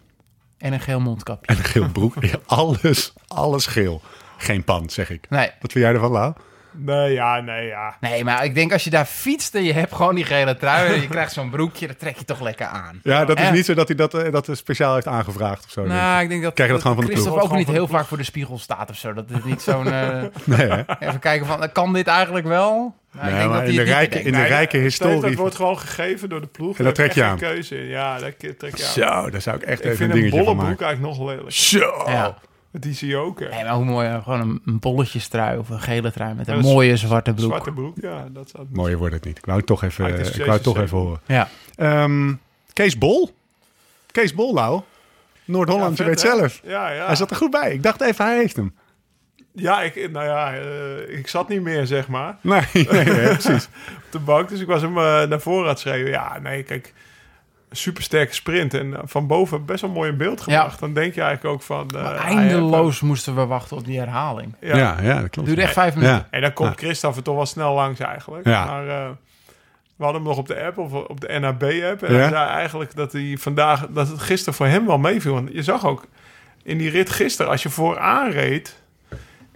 En een geel mondkapje. En een geel broek. <laughs> Ja, alles, alles geel. Geen pan, zeg ik. Nee, Wat vind jij ervan, Lau? Nee, ja, nee, ja. nee, maar ik denk als je daar fietst en je hebt gewoon die gele trui... en je <laughs> krijgt zo'n broekje, dat trek je toch lekker aan. Ja, dat is niet zo dat hij dat, eh, dat eh, speciaal heeft aangevraagd of zo. ik. Nou, ik denk dat, Krijg je dat gewoon van de ploeg? ook niet heel vaak voor de spiegel staat of zo. Dat het niet zo'n... eh, <laughs> Nee, hè? even kijken van, kan dit eigenlijk wel? Nou, ik Nee, denk dat in de rijke, in de Nee, rijke historie... Dat wordt gewoon gegeven door de ploeg. En dat Daar trek je aan. geen keuze in. Ja, dat trek je aan. Zo, daar zou ik echt ik even vind een een dingetje bolle van broek maken. eigenlijk nog lelijk. Zo! Ja. Die zie je ook, hè. Nee, maar hoe mooi, eh, gewoon een, een bolletjestrui of een gele trui met een Ja, dat is- mooie zwarte broek. Zwarte broek, ja. Dat zou... Mooier wordt het niet. Ik wou het toch even, Ah, het is ik wou het toch even horen. Ja. Ehm, Kees Bol? Kees Bol, Lau? Noord-Holland, je Ja, weet vet, hè? zelf. Ja, ja. Hij zat er goed bij. Ik dacht even, hij heeft hem. Ja, ik, nou ja, eh, ik zat niet meer, zeg maar, Nee, <laughs> nee, nee, precies. <laughs> op de bank. Dus ik was hem eh, naar voren aan het schreeuwen. Ja, nee, kijk, supersterke sprint. En eh, van boven best wel mooi in beeld gebracht. Dan denk je eigenlijk ook van... eh, eindeloos moesten we wachten op die herhaling. Ja, ja. ja, dat klopt. duurde echt vijf minuten. Ja. En dan komt Ja. Christophe toch wel snel langs eigenlijk. Ja. Maar eh, we hadden hem nog op de app, of op de NAB-app. En Ja. hij zei eigenlijk dat hij vandaag, dat het gisteren voor hem wel meeviel. Want je zag ook in die rit gisteren, als je vooraan reed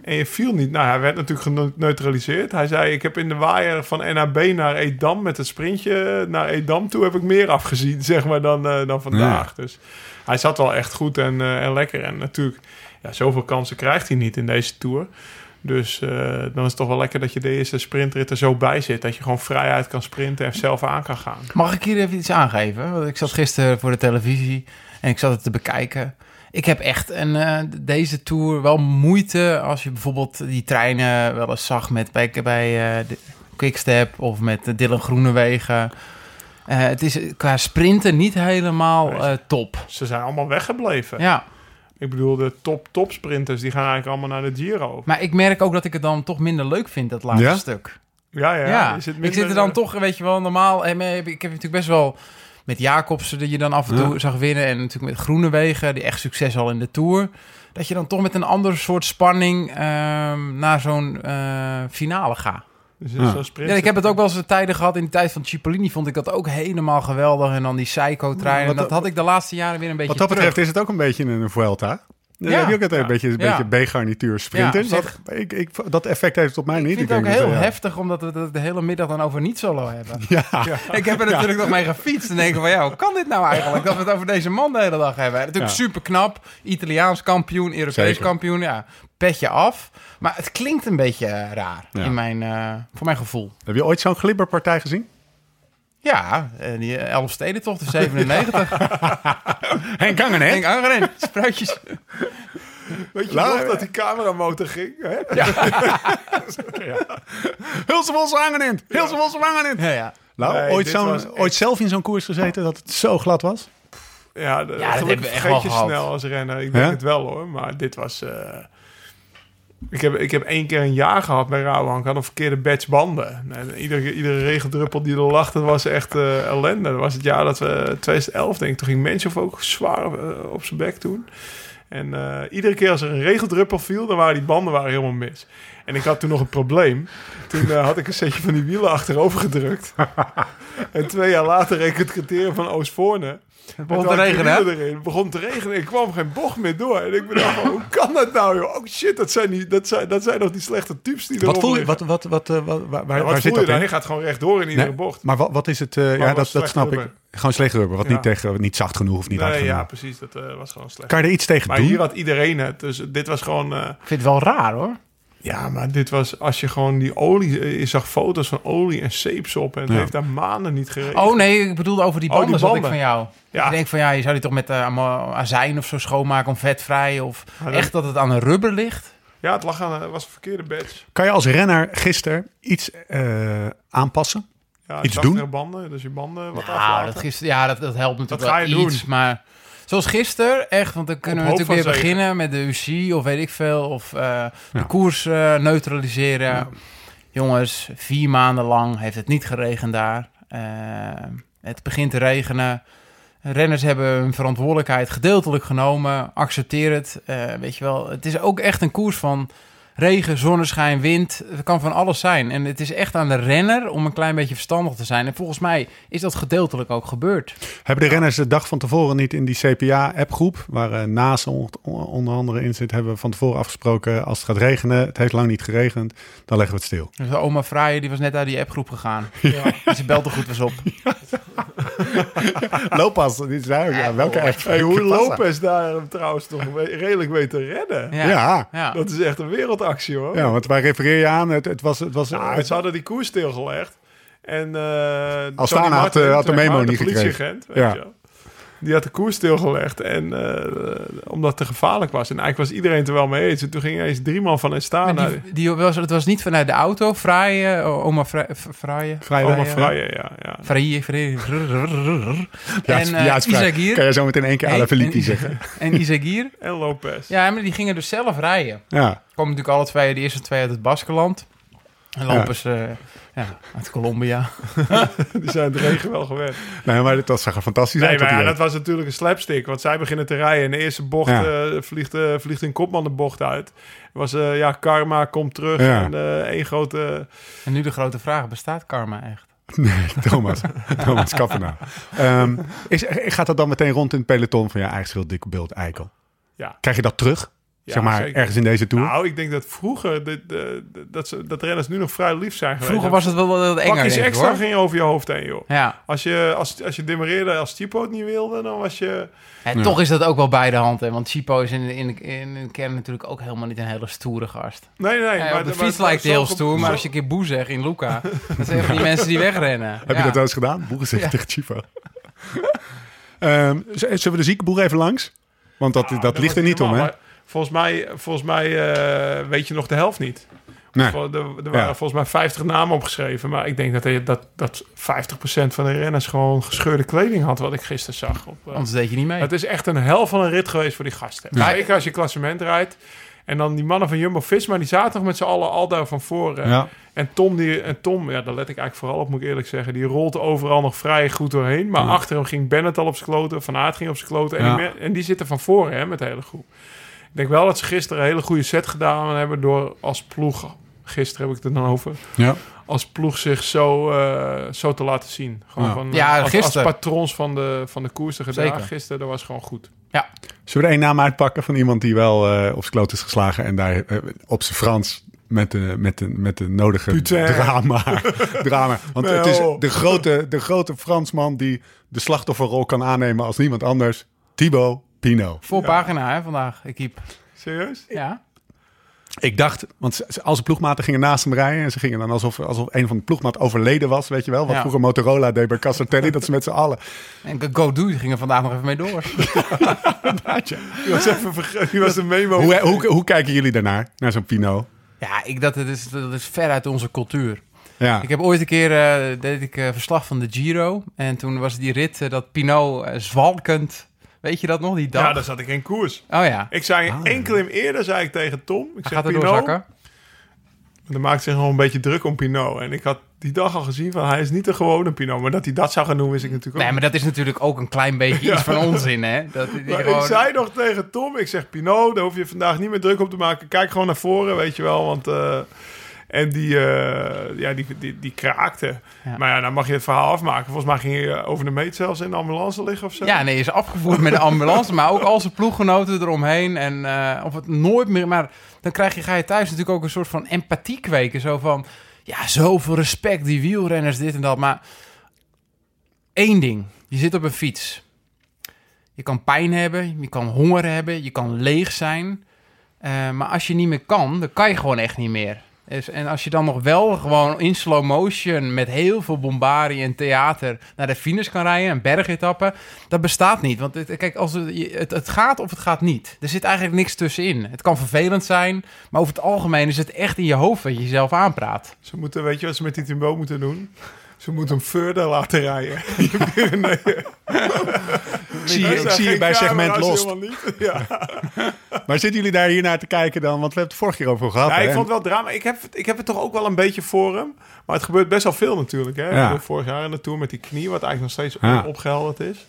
en je viel niet. Nou, hij werd natuurlijk geneutraliseerd. Hij zei, ik heb in de waaier van NAB naar Edam met het sprintje naar Edam toe heb ik meer afgezien, <laughs> zeg maar, dan, eh, dan vandaag. Dus hij zat wel echt goed en, eh, en lekker. En natuurlijk, ja, zoveel kansen krijgt hij niet in deze Tour. Dus eh, dan is het toch wel lekker dat je de eerste sprintrit er zo bij zit. Dat je gewoon vrijheid kan sprinten en zelf aan kan gaan. Mag ik hier even iets aangeven? Want ik zat gisteren voor de televisie en ik zat het te bekijken. Ik heb echt een, eh, deze tour wel moeite als je bijvoorbeeld die treinen wel eens zag met bij, bij eh, de Quickstep of met de Dylan Groenewegen. Eh, het is qua sprinten niet helemaal eh, top. Ze zijn allemaal weggebleven. Ja, Ik bedoel, de top, top sprinters die gaan eigenlijk allemaal naar de Giro. maar ik merk ook dat ik het dan toch minder leuk vind, dat laatste Ja? stuk. Ja, ja. Ja, zit ik minder- zit er dan toch, weet je wel, normaal. Ik heb natuurlijk best wel met Jacobsen dat je dan af en toe Ja. zag winnen. En natuurlijk met Groenewegen, die echt succes al in de Tour. Dat je dan toch met een ander soort spanning ehm, naar zo'n eh, finale gaat. Dus Ja. zo'n sprint Ja, ik heb het ook wel eens tijden gehad in de tijd van Cipollini. Vond ik dat ook helemaal geweldig. En dan die Psycho-trein. Dat dat- had ik de laatste jaren weer een beetje Wat dat terug. betreft is het ook een beetje een Vuelta. Dan Ja. heb je ook altijd Ja. een beetje, een Ja. beetje B-garnituur sprinten. Ja, dat, ik, ik, dat effect heeft het op mij niet. Ik vind het ook denk heel dat, ja. heftig, omdat we het de hele middag dan over niet solo hebben. Ja, Ik heb er natuurlijk nog mee gefietst en denken van ja, hoe kan dit nou eigenlijk? Dat we het over deze man de hele dag hebben. Natuurlijk Ja. super knap, Italiaans kampioen, Europees Zeker. kampioen, ja, petje af. Maar het klinkt een beetje eh, raar Ja. in mijn, eh, voor mijn gevoel. heb je ooit zo'n glibberpartij gezien? Ja, eh, die eh, Elfstedentocht in 97. <laughs> Henk hè? Henk Angeren, spruitjes. Weet je nog dat die cameramotor ging? Hè? Hangen in! Hulsevos hangen in! Ja, ja. Nou, Nee, ooit, was ooit zelf in zo'n koers gezeten dat het zo glad was? Ja, de, Ja, dat hebben we echt wel je gehad. snel als renner. Ik denk Ja? het wel hoor. Maar dit was... eh, Ik heb, ik heb één keer een jaar gehad bij Rabobank. Ik had een verkeerde batch banden. En iedere, iedere regeldruppel die er lag, dat was echt eh, ellende. Dat was het jaar dat we, 2011 denk ik, toen ging Menschhoff ook zwaar eh, op zijn bek toen. En eh, iedere keer als er een regeldruppel viel, dan waren die banden waren helemaal mis. En ik had toen nog een probleem. Toen had ik een setje van die wielen achterover gedrukt. <laughs> en twee jaar later reed ik het criterium van Oostvoorne. Het begon te regenen, erin. Het begon te regenen. Ik kwam geen bocht meer door. En ik bedacht, van, <laughs> hoe kan dat nou, joh? Oh shit, dat zijn, die, dat zijn, dat zijn nog die slechte tubes die erop Wat voel je? Wat, wat, wat, eh, wat, waar, Ja, waar wat zit voel je dat in? Je gaat gewoon rechtdoor in iedere Nee, bocht. Maar wat, wat is het? eh, ja, dat, dat snap ik. Gewoon slecht rubber, wat Ja. niet, tegen, niet zacht genoeg of niet hard nee, genoeg. ja, precies. Dat eh, was gewoon slecht. Kan je er iets tegen Maar doen? hier had iedereen het. Dus dit was gewoon... eh, Ik vind het wel raar, hoor. Ja, maar dit was... Als je gewoon die olie... eh, Je zag foto's van olie en zeeps op. En het Ja. heeft daar maanden niet gereden. Oh nee, ik bedoelde over die Oh, die banden, zat ik van jou. Ja. Ik denk van ja, je zou die toch met eh, azijn of zo schoonmaken om vetvrij of dat- echt dat het aan een rubber ligt. Ja, het lag aan... Het was een verkeerde badge. Kan je als renner gisteren iets eh, aanpassen? Ja, Iets doen? banden. Dus je banden wat Nou, dat, gister, ja, dat, dat helpt natuurlijk ga wel je iets, doen? maar zoals gisteren, echt, want dan kunnen we natuurlijk weer zegen. beginnen met de UCI of weet ik veel, of eh, Ja. de koers eh, neutraliseren. Jongens, vier maanden lang heeft het niet geregend daar. Eh, het begint te regenen. Renners hebben hun verantwoordelijkheid gedeeltelijk genomen. Accepteer het. Weet je wel, het is ook echt een koers van regen, zonneschijn, wind. Het kan van alles zijn. En het is echt aan de renner om een klein beetje verstandig te zijn. En volgens mij is dat gedeeltelijk ook gebeurd. Hebben de renners de dag van tevoren niet in die CPA-appgroep, waar uh, Naas on- onder andere in zit, hebben we van tevoren afgesproken, als het gaat regenen, het heeft lang niet geregend, dan leggen we het stil. Dus oma Fraaie, die was net uit die appgroep gegaan. <laughs> Ja. Ze belt er goed was op. <laughs> Lopas, dit is eigenlijk, ja, welke app? Hey, hoe Passa. Lopez daar trouwens toch redelijk weet te redden. Ja. Ja. ja. Dat is echt een wereldactie hoor. Ja, want waar refereer je aan? Het, het was, het was Nou, ze hadden die koers stilgelegd. En eh Astana had, eh, had de zeg memo niet de politieagent, weet Ja. Die had de koers stilgelegd. En eh, omdat het te gevaarlijk was. En eigenlijk was iedereen het er wel mee eens. En toen ging eens drie man van Astana. Maar die, die was, het was niet vanuit de auto, Fraaie, oma Fra- Fraaie. vrij Oma Fraaie, ja. ja. Fraaie, Fraaie. Ja, en het- eh ja. Isagir. Kan je zo meteen één keer Alaphilippe en- zeggen? <laughs> En Isagir. En Lopez. Ja, maar die gingen dus zelf rijden. Ja. Komen natuurlijk alle twee, de eerste twee uit het Baskeland. En lopen ze ja, uit Colombia. <laughs> Die zijn het regen wel gewend. Nee, maar dat zag er fantastisch Nee, uit. maar ja, dat was natuurlijk een slapstick. Want zij beginnen te rijden. En de eerste bocht Ja. eh, vliegt, eh, vliegt een kopman de bocht uit. was eh, ja, karma komt terug. Ja. En eh, één grote... En nu de grote vraag, bestaat karma echt? <laughs> Nee, Thomas. <laughs> Thomas Kappenaar. Ehm is, gaat dat dan meteen rond in het peloton van ja, eigen schuld, dikke beeld, eikel? Ja. Krijg je dat terug? Ja, zeg maar, zeker. ergens in deze tour? Nou, ik denk dat vroeger de, de, de- dat, ze, dat renners nu nog vrij lief zijn geweest. Vroeger was het wel wat enger, Pakjes ik, extra hoor. ging over je hoofd heen, joh. Ja. Als je, als, als je demereerde als Tipo het niet wilde, dan was je... En toch is dat ook wel bij de hand, hè? Want Chipo is in in, in kern natuurlijk ook helemaal niet een hele stoere gast. Nee, nee. Ja, maar, op de fiets lijkt hij heel stoer, maar zo- als je een keer boe zegt in Luca, <laughs> dan zijn van die mensen die wegrennen. <laughs> Heb je dat wel eens gedaan? Boeren zeggen Ja. tegen Chivo. <laughs> Ehm, zullen we de ziekenboer even langs? Want dat, dat ligt er niet om, hè? Volgens mij, volgens mij eh, weet je nog de helft niet. Nee. Vol- Er, er waren Ja. volgens mij 50 namen opgeschreven. Maar ik denk dat, hij- dat, dat 50% van de renners gewoon gescheurde kleding had, wat ik gisteren zag. Op, eh, Anders deed je niet mee. Het is echt een hel van een rit geweest voor die gasten. Ja. Zeker als je klassement rijdt. En dan die mannen van Jumbo-Visma, die zaten nog met z'n allen al daar van voren. Ja. En Tom, die, en Tom, ja, daar let ik eigenlijk vooral op, moet ik eerlijk zeggen. Die rolt overal nog vrij goed doorheen. Maar Ja. achter hem ging Bennett al op zijn kloten. Van Aert ging op zijn kloten. En, Ja. die, en die zitten van voren hè, met de hele groep. Ik denk wel dat ze gisteren een hele goede set gedaan hebben... door als ploeg, gisteren heb ik het er dan over... Ja. als ploeg zich zo, eh, zo te laten zien. Gewoon Ja. van, Ja, als, als patrons van de, van de koers te. Zeker. Gisteren, dat was gewoon goed. Zullen we er één naam uitpakken van iemand die wel eh, op zijn kloot is geslagen en daar eh, op zijn Frans met de, met de, met de nodige Putain. drama, <laughs> drama. Want Nee, het is de grote, de grote Fransman die de slachtofferrol kan aannemen als niemand anders. Thibaut Pinot. Voor pagina, hè, vandaag, equipe. Serieus? Ja. Ik dacht, want ze- al zijn ploegmaten gingen naast hem rijden. En ze gingen dan alsof, alsof een van de ploegmaat overleden was, weet je wel. Wat Ja. vroeger Motorola deed bij Cassatelli. <laughs> dat ze met z'n allen... En Go Do die ging er vandaag nog even mee door. <laughs> Die was even vergeten. Die was de memo. Hoe, hoe, hoe kijken jullie daarnaar, naar zo'n Pinot? Ja, ik, dat, dat, is, dat is ver uit onze cultuur. Ja, Ik heb ooit een keer eh, deed ik eh, verslag van de Giro. En toen was die rit eh, dat Pinot zwalkend Weet je dat nog, die dag? Ja, daar zat ik in koers. Oh ja. Ik zei Ah. één klim eerder, zei ik tegen Tom. Ik zeg, gaat er Pinot, doorzakken. dan maakte zich gewoon een beetje druk om Pinot. En ik had die dag al gezien van, hij is niet de gewone Pinot. Maar dat hij dat zou gaan doen, wist ik natuurlijk Nee, ook. maar dat is natuurlijk ook een klein beetje <laughs> iets van onzin, hè? Dat, Maar gewoon- ik zei nog tegen Tom, ik zeg Pinot, daar hoef je vandaag niet meer druk op te maken. Kijk gewoon naar voren, weet je wel. Want, eh, en die, eh, ja, die, die, die kraakte. Ja. Maar ja, dan mag je het verhaal afmaken. Volgens mij ging je over de meet zelfs in de ambulance liggen of zo. Ja, nee, is afgevoerd met de ambulance, maar ook al zijn ploeggenoten eromheen. En eh, of het nooit meer... Maar dan krijg je, ga je thuis natuurlijk ook een soort van empathie kweken. Zo van, ja, zoveel respect, die wielrenners, dit en dat. Maar één ding, je zit op een fiets. Je kan pijn hebben, je kan honger hebben, je kan leeg zijn. Eh, maar als je niet meer kan, dan kan je gewoon echt niet meer. En als je dan nog wel gewoon in slow motion met heel veel bombarie en theater naar de finish kan rijden, een bergetappe, dat bestaat niet. Want het, kijk, als het, het gaat of het gaat niet. Er zit eigenlijk niks tussenin. Het kan vervelend zijn, maar over het algemeen is het echt in je hoofd wat je jezelf aanpraat. Ze moeten, weet je wat ze met die Timbo moeten doen? Ze moeten hem verder laten rijden. <laughs> <laughs> nee, Ik zie, ik zie je bij segment Lost. Niet. Ja. <laughs> Maar zitten jullie daar hier naar te kijken dan? Want we hebben het vorige keer over gehad. Ja, hè? ik vond het wel drama. Ik heb, het- ik heb het toch ook wel een beetje voor hem. Maar het gebeurt best wel veel natuurlijk. Hè? Ja. Vorig jaar in de Tour met die knie, wat eigenlijk nog steeds Ja. opgehelderd is.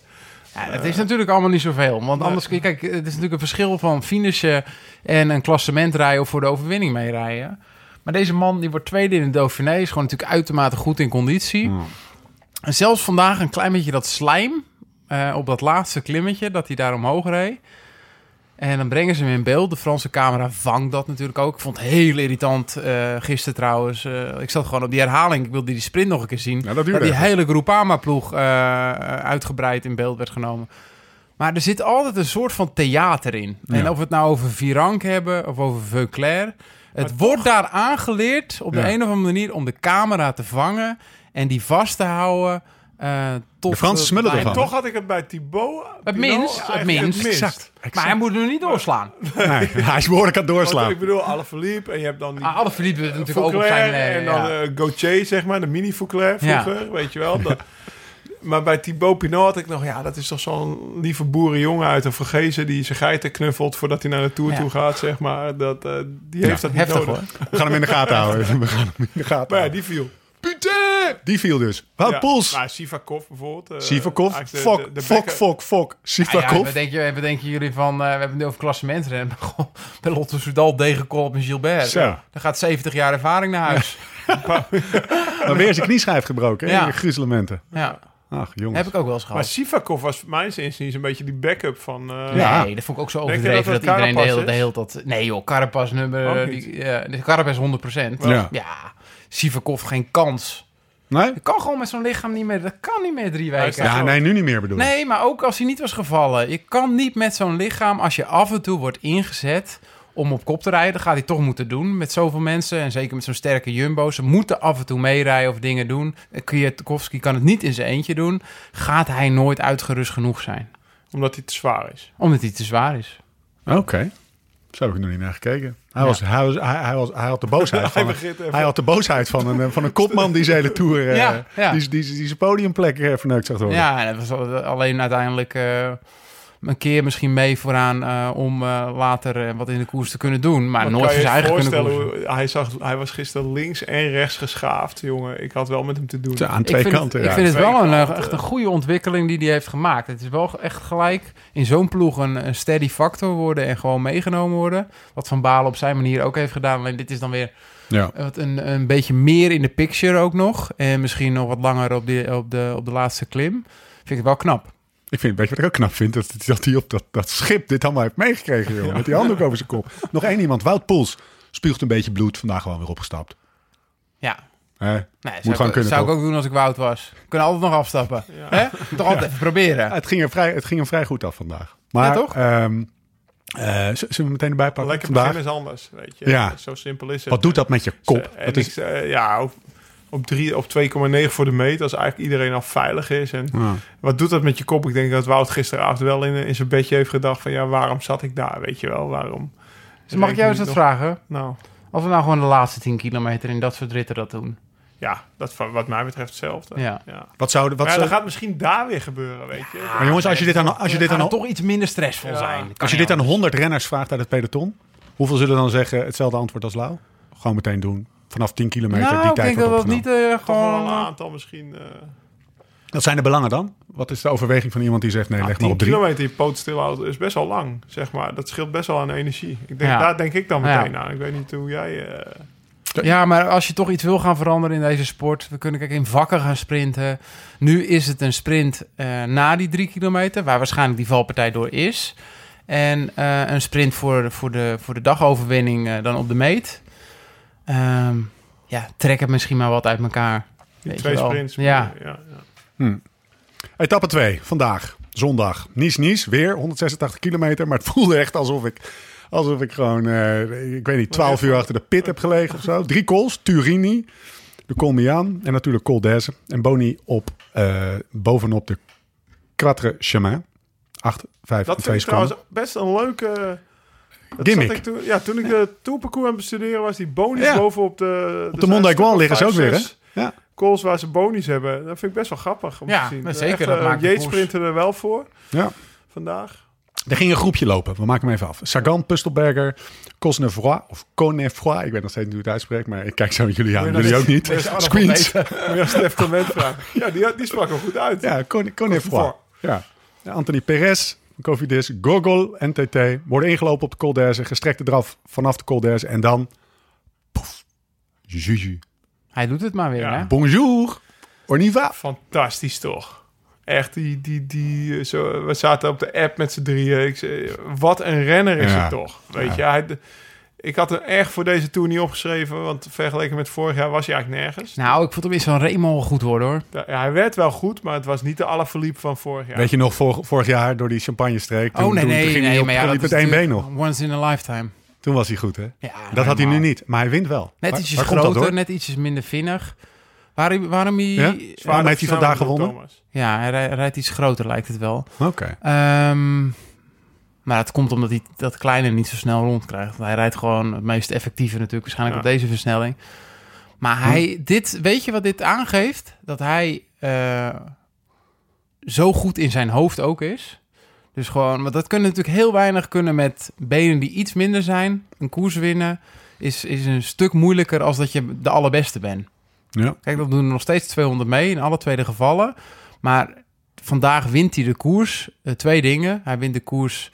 Ja, het is natuurlijk allemaal niet zoveel. Want anders, kijk, het is natuurlijk een verschil van finishen en een klassement rijden of voor de overwinning meerijden. Maar deze man die wordt tweede in de Dauphiné, is gewoon natuurlijk uitermate goed in conditie. En zelfs vandaag een klein beetje dat slijm eh, op dat laatste klimmetje, dat hij daar omhoog reed. En dan brengen ze hem in beeld. De Franse camera vangt dat natuurlijk ook. Ik vond het heel irritant eh gisteren trouwens. Eh, ik zat gewoon op die herhaling. Ik wilde die sprint nog een keer zien. Ja, dat die hele Groupama-ploeg uitgebreid in beeld werd genomen. Maar er zit altijd een soort van theater in. En of we het nou over Virank hebben of over Veuclair... Het wordt daar aangeleerd op de Ja. een of andere manier om de camera te vangen en die vast te houden. eh, tot De Fransen smullen ervan. Toch had ik het bij Thibaut. Het Pinot minst, het minst. Exact. Maar hij moet er niet doorslaan. <laughs> Nee, hij is behoorlijk aan het Want doorslaan. ik bedoel, alle verliep en je hebt dan die Ah, alle verliepen natuurlijk ook op Fouclair zijn... eh, en dan ja. eh, Gauthier, zeg maar, de mini Fouclair Ja. vroeger, weet je wel. Dat, <laughs> maar bij Thibaut Pinot had ik nog, ja, dat is toch zo'n lieve boerenjongen uit een Vergezen die zijn geiten knuffelt voordat hij naar de Tour Ja. toe gaat, zeg maar. Dat, eh, die heeft dat niet Heftig nodig. hoor. We gaan hem in de gaten houden. <laughs> We gaan hem in de gaten Maar ja, die viel. Putain! Die viel dus. Wout Ja, Poels. Maar Sivakov bijvoorbeeld. eh, Sivakov. Fok, fok, fok, fok. Ah, ja, Sivakov. wat, denken, wat denken jullie van... eh, we hebben het nu over klassementsrennen. <laughs> gewoon Bij Lotto Soudal, Degenkolb en Gilbert. Zo. Dan gaat 70 jaar ervaring naar huis. <laughs> Maar weer zijn knieschijf gebroken. Ja. in de gruzelementen. Ja, Ach, jongens. heb ik ook wel eens Maar gehad. Sivakov was voor mij inziens een beetje die backup van... eh, Ja. Nee, dat vond ik ook zo overdreven dat dat, iedereen de hele, de hele dat. Nee joh, Carapaz nummer. Die, de Carapaz 100%. Ja. ja. Sivakov geen kans. Nee? Dat kan gewoon met zo'n lichaam niet meer. Dat kan niet meer drie weken. is Ja, nee, nu niet meer bedoel ik. Nee, maar ook als hij niet was gevallen. Je kan niet met zo'n lichaam, als je af en toe wordt ingezet om op kop te rijden, dat gaat hij toch moeten doen met zoveel mensen. En zeker met zo'n sterke jumbo. Ze moeten af en toe meerijden of dingen doen. Kwiatkowski kan het niet in zijn eentje doen. Gaat hij nooit uitgerust genoeg zijn? Omdat hij te zwaar is. Omdat hij te zwaar is. Oké. Zo heb ik nog niet naar gekeken. Hij, Ja. was, hij, was, hij, hij, was, hij had de boosheid <laughs> Hij van, een, hij had de boosheid van een, eh, van een kopman die zijn hele tour, eh, Ja, ja. Die, die, die zijn podiumplek eh, verneukt zag worden. Ja, en dat was al- alleen uiteindelijk eh, een keer misschien mee vooraan eh, om eh, later eh, wat in de koers te kunnen doen. Maar Maar nooit kan voor je zijn eigen kunnen hoe- hij, zag, hij was gisteren links en rechts geschaafd, jongen. Ik had wel met hem te doen. Aan Ik twee vind kanten. het, ja. ik vind het wel een, echt een goede ontwikkeling die hij heeft gemaakt. Het is wel echt gelijk in zo'n ploeg een, een steady factor worden en gewoon meegenomen worden. Wat Van Balen op zijn manier ook heeft gedaan. Alleen dit is dan weer ja. wat een, een beetje meer in de picture ook nog. En misschien nog wat langer op, die, op, de, op de laatste klim. Vind ik het wel knap. Ik vind, weet je wat ik ook knap vind? Dat, dat hij op dat, dat schip dit allemaal heeft meegekregen, joh. Met die handdoek over zijn kop. <laughs> Nog één iemand, Wout Poels, spuugt een beetje bloed. Vandaag gewoon weer opgestapt. Ja, Hè? nee, Moet zou, ik, kunnen, zou ik ook doen als ik Wout was. Kunnen altijd nog afstappen. Hè? Toch altijd even proberen. Het ging, er vrij, het ging hem vrij goed af vandaag. Maar, Ja, toch? ehm, eh, z- zullen we meteen erbij pakken Lekker vandaag? beginnen is anders, weet je. Ja. Zo simpel is het. Wat doet dat met je kop? Dat ik, is, eh, ja, op, op, drie- op 2,9 voor de meet, als eigenlijk iedereen al veilig is. En Ja. wat doet dat met je kop? Ik denk dat Wout gisteravond wel in, in zijn bedje heeft gedacht van... ja, waarom zat ik daar, weet je wel? Waarom? Dus mag ik jou eens wat nog- vragen? Nou, Als we nou gewoon de laatste 10 kilometer in dat soort ritten dat doen. Ja, dat van- wat mij betreft hetzelfde. Ja. Wat zou... Wat Maar ja, zou- dat gaat misschien daar weer gebeuren, weet je. Maar jongens, als je dit aan, als je dit Dan aan, toch iets minder stressvol Ja. zijn. als je dit aan 100 renners vraagt uit het peloton, hoeveel zullen dan zeggen hetzelfde antwoord als Lau? Gewoon meteen doen. Vanaf 10 kilometer nou, die ik tijd denk dat wordt dat niet eh, gewoon... een aantal misschien. eh Wat zijn de belangen dan? Wat is de overweging van iemand die zegt nee, nou, leg maar 10 op drie? kilometer je poot stilhouden is best wel lang, zeg maar. Dat scheelt best wel aan energie. Ik denk, Ja. Daar denk ik dan Ja. meteen aan. Ik weet niet hoe jij... eh, Ja, maar als je toch iets wil gaan veranderen in deze sport... we kunnen kijk in vakken gaan sprinten. Nu is het een sprint eh, na die drie kilometer... waar waarschijnlijk die valpartij door is. En eh, een sprint voor, voor, de, voor de dagoverwinning eh, dan op de meet. Ehm, ja, trek het misschien maar wat uit elkaar. Weet twee je wel. sprints. Ja. ja, ja. Etappe 2, vandaag, zondag. Nice-Nice, weer 186 kilometer. Maar het voelde echt alsof ik, alsof ik gewoon, eh, ik weet niet, 12 uur achter de pit heb gelegen of zo. Drie calls, Turini, de Col Mian en natuurlijk Col d'Aise. En Boni op, eh, bovenop de Quatre Chemin. 8, 5 Dat en vind 2 ik trouwens seconden. best een leuke... dat Gimmick. zat Ik toen, ja, toen ik de tourparcours aan het bestuderen was, die bonies Ja. bovenop de... Op de liggen ze ook weer, hè? Ja. Calls waar ze bonies hebben. Dat vind ik best wel grappig om Ja, te zien. maar zeker, Echt, dat eh, maakt Yates er wel voor ja. vandaag. Er ging een groepje lopen. We maken hem even af. Sagan, Pustelberger, Cosnefroy of Connefroy. Ik weet nog steeds niet hoe het uitspreekt, maar ik kijk zo met jullie aan. Jullie ook niet. Screens. Moet je aan Stef Clement vragen. Ja, die, die sprak er goed uit. Ja, Con- Connefroy. Connefroy. Ja. Ja, Anthony Perez, Cofidis, Gogol, NTT. Worden ingelopen op de Col d'Aise. Gestrekte draf vanaf de Col d'Aise. En dan... Poef. Juju. Hij doet het maar weer, Ja. hè? Bonjour. Orniva. Fantastisch toch? Echt, die, die, die, eh, zo, we zaten op de app met z'n drieën. Ik zei, wat een renner is Ja. het toch? Weet je, hij, ik had hem echt voor deze tour niet opgeschreven, want vergeleken met vorig jaar was hij eigenlijk nergens. Nou, ik vond hem in zo'n Remo wel goed worden, hoor. Ja, hij werd wel goed, maar het was niet de allerverliep van vorig jaar. Weet je nog, vor- vorig jaar door die champagne-streek. Toen, oh, nee, toen, nee, toen ging nee. hij op, maar ja, liep is met één been nog. Once in a lifetime. Toen was hij goed, hè? Ja, Dat had hij nu niet. Maar hij wint wel. Net Waar- ietsjes waar groter, net ietsjes minder vinnig. Waarom, waarom hij... Ja? Ja, Waarom heeft hij vandaag gewonnen? Thomas. hij rij- rijdt iets groter, lijkt het wel. Oké. Ehm, maar het komt omdat hij dat kleine niet zo snel rondkrijgt. Hij rijdt gewoon het meest effectieve natuurlijk, waarschijnlijk Ja. op deze versnelling. Maar hij, dit, weet je wat dit aangeeft? Dat hij eh, zo goed in zijn hoofd ook is. Dus gewoon, want dat kunnen natuurlijk heel weinig kunnen met benen die iets minder zijn. Een koers winnen is, is een stuk moeilijker als dat je de allerbeste bent. Ja. Kijk, dat doen er nog steeds 200 mee in alle twee de gevallen. Maar vandaag wint hij de koers. Eh, twee dingen. Hij wint de koers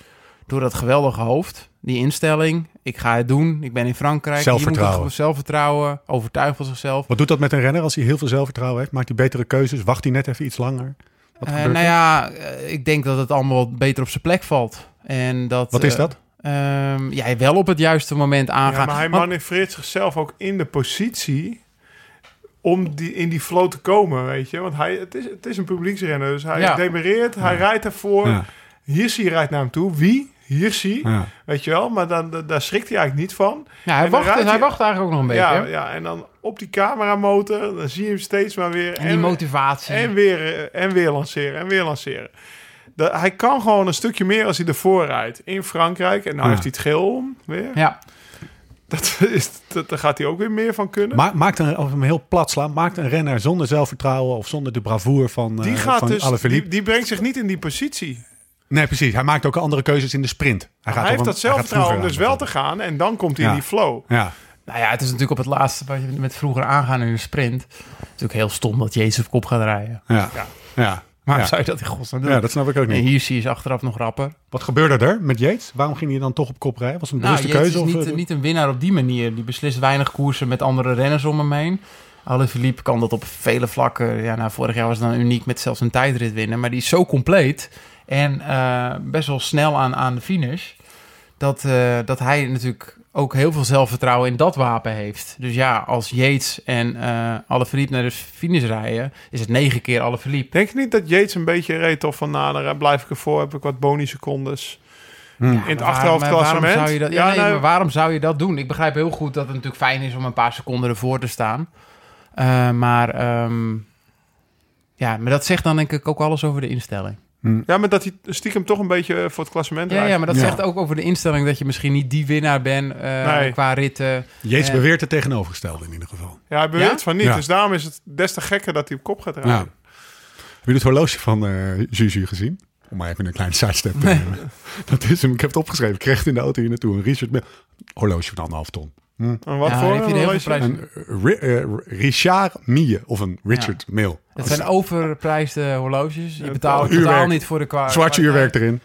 door dat geweldige hoofd. Die instelling. Ik ga het doen. Ik ben in Frankrijk. Zelfvertrouwen. Hier moet zelfvertrouwen. Overtuigd van zichzelf. Wat doet dat met een renner als hij heel veel zelfvertrouwen heeft? Maakt hij betere keuzes? Wacht hij net even iets langer? Wat Eh, gebeurt nou er? ja, eh, ik denk dat het allemaal beter op zijn plek valt. En dat, Wat is eh, dat? ehm, ja, wel op het juiste moment aangaan. Ja, maar hij Want- manoeuvreert zichzelf ook in de positie om die, in die flow te komen, weet je. Want hij, het, is, het is een publieksrenner, dus hij Ja. demereert, hij rijdt ervoor. Ja. Hirschi rijdt naar hem toe. Wie? Hirschi, Ja. weet je wel. Maar dan, da- daar schrikt hij eigenlijk niet van. ja, hij, en wacht, hij hij- wacht eigenlijk ook nog een beetje. Ja, en dan op die cameramotor, dan zie je hem steeds maar weer... En die motivatie. En weer, en weer lanceren, en weer lanceren. De, hij kan gewoon een stukje meer als hij ervoor rijdt. In Frankrijk, en nou heeft hij het geel om weer. ja. Dat is, dat, daar gaat hij ook weer meer van kunnen. Ma maakt een, of hem heel plat slaan, maakt een renner zonder zelfvertrouwen of zonder de bravoure van, die eh gaat van dus, die, die brengt zich niet in die positie. Nee, precies. Hij maakt ook andere keuzes in de sprint. Hij, Hij, gaat heeft op dat hij zelfvertrouwen om dus wel te gaan. En dan komt hij Ja. in die flow. Ja. Nou ja, het is natuurlijk op het laatste wat je met vroeger aangaan in een sprint. Het is natuurlijk heel stom dat Jezus op kop gaat rijden. Ja. Ja. Ja. Waarom Ja. zou je dat in godsnaam doen? ja, dat snap ik ook En niet. hier zie je achteraf nog rapper. Wat gebeurde er met Yates? Waarom ging hij dan toch op kop rijden? Was het een Nou, bewuste keuze? is Of, niet, eh, niet een winnaar op die manier. Die beslist weinig koersen met andere renners om hem heen. Alaphilippe kan dat op vele vlakken. Ja, nou, vorig jaar was het dan uniek met zelfs een tijdrit winnen. Maar die is zo compleet en eh, best wel snel aan, aan de finish. Dat, eh, dat hij natuurlijk ook heel veel zelfvertrouwen in dat wapen heeft. Dus ja, als Yates en eh Alaphilippe naar de finish rijden... is het negen keer Alaphilippe. Denk je niet dat Yates een beetje reed of van nader? Nou, blijf ik ervoor, heb ik wat bonussecondes. hmm. in het achterhoofdklassement. Waarom zou je dat, ja, Ja, nee, nou- maar waarom zou je dat doen? Ik begrijp heel goed dat het natuurlijk fijn is om een paar seconden ervoor te staan. Eh, maar, ehm, ja, maar dat zegt dan denk ik ook alles over de instelling. Ja, maar dat hij stiekem toch een beetje eh, voor het klassement Ja, rijdt. ja, maar dat Ja. zegt ook over de instelling dat je misschien niet die winnaar bent eh, Nee. qua ritten. Yates Eh, beweert het tegenovergestelde in ieder geval. Ja, hij beweert Ja? van niet. Ja. Dus daarom is het des te gekker dat hij op kop gaat rijden. Ja. Heb je het horloge van eh Juju gezien? Om maar even een kleine sidestep te nemen. <laughs> Dat is hem. Ik heb het opgeschreven. Ik kreeg het in de auto hier naartoe. Een Richard Mille. Horloge van anderhalf ton. Hm. En wat Ja, voor een heel horloge? veel prijs- Een eh, Ri- Richard Mille. Of een Richard Mille. Het zijn overprijsde horloges. Je Ja, betaalt totaal niet voor de kwa Zwart uurwerk erin.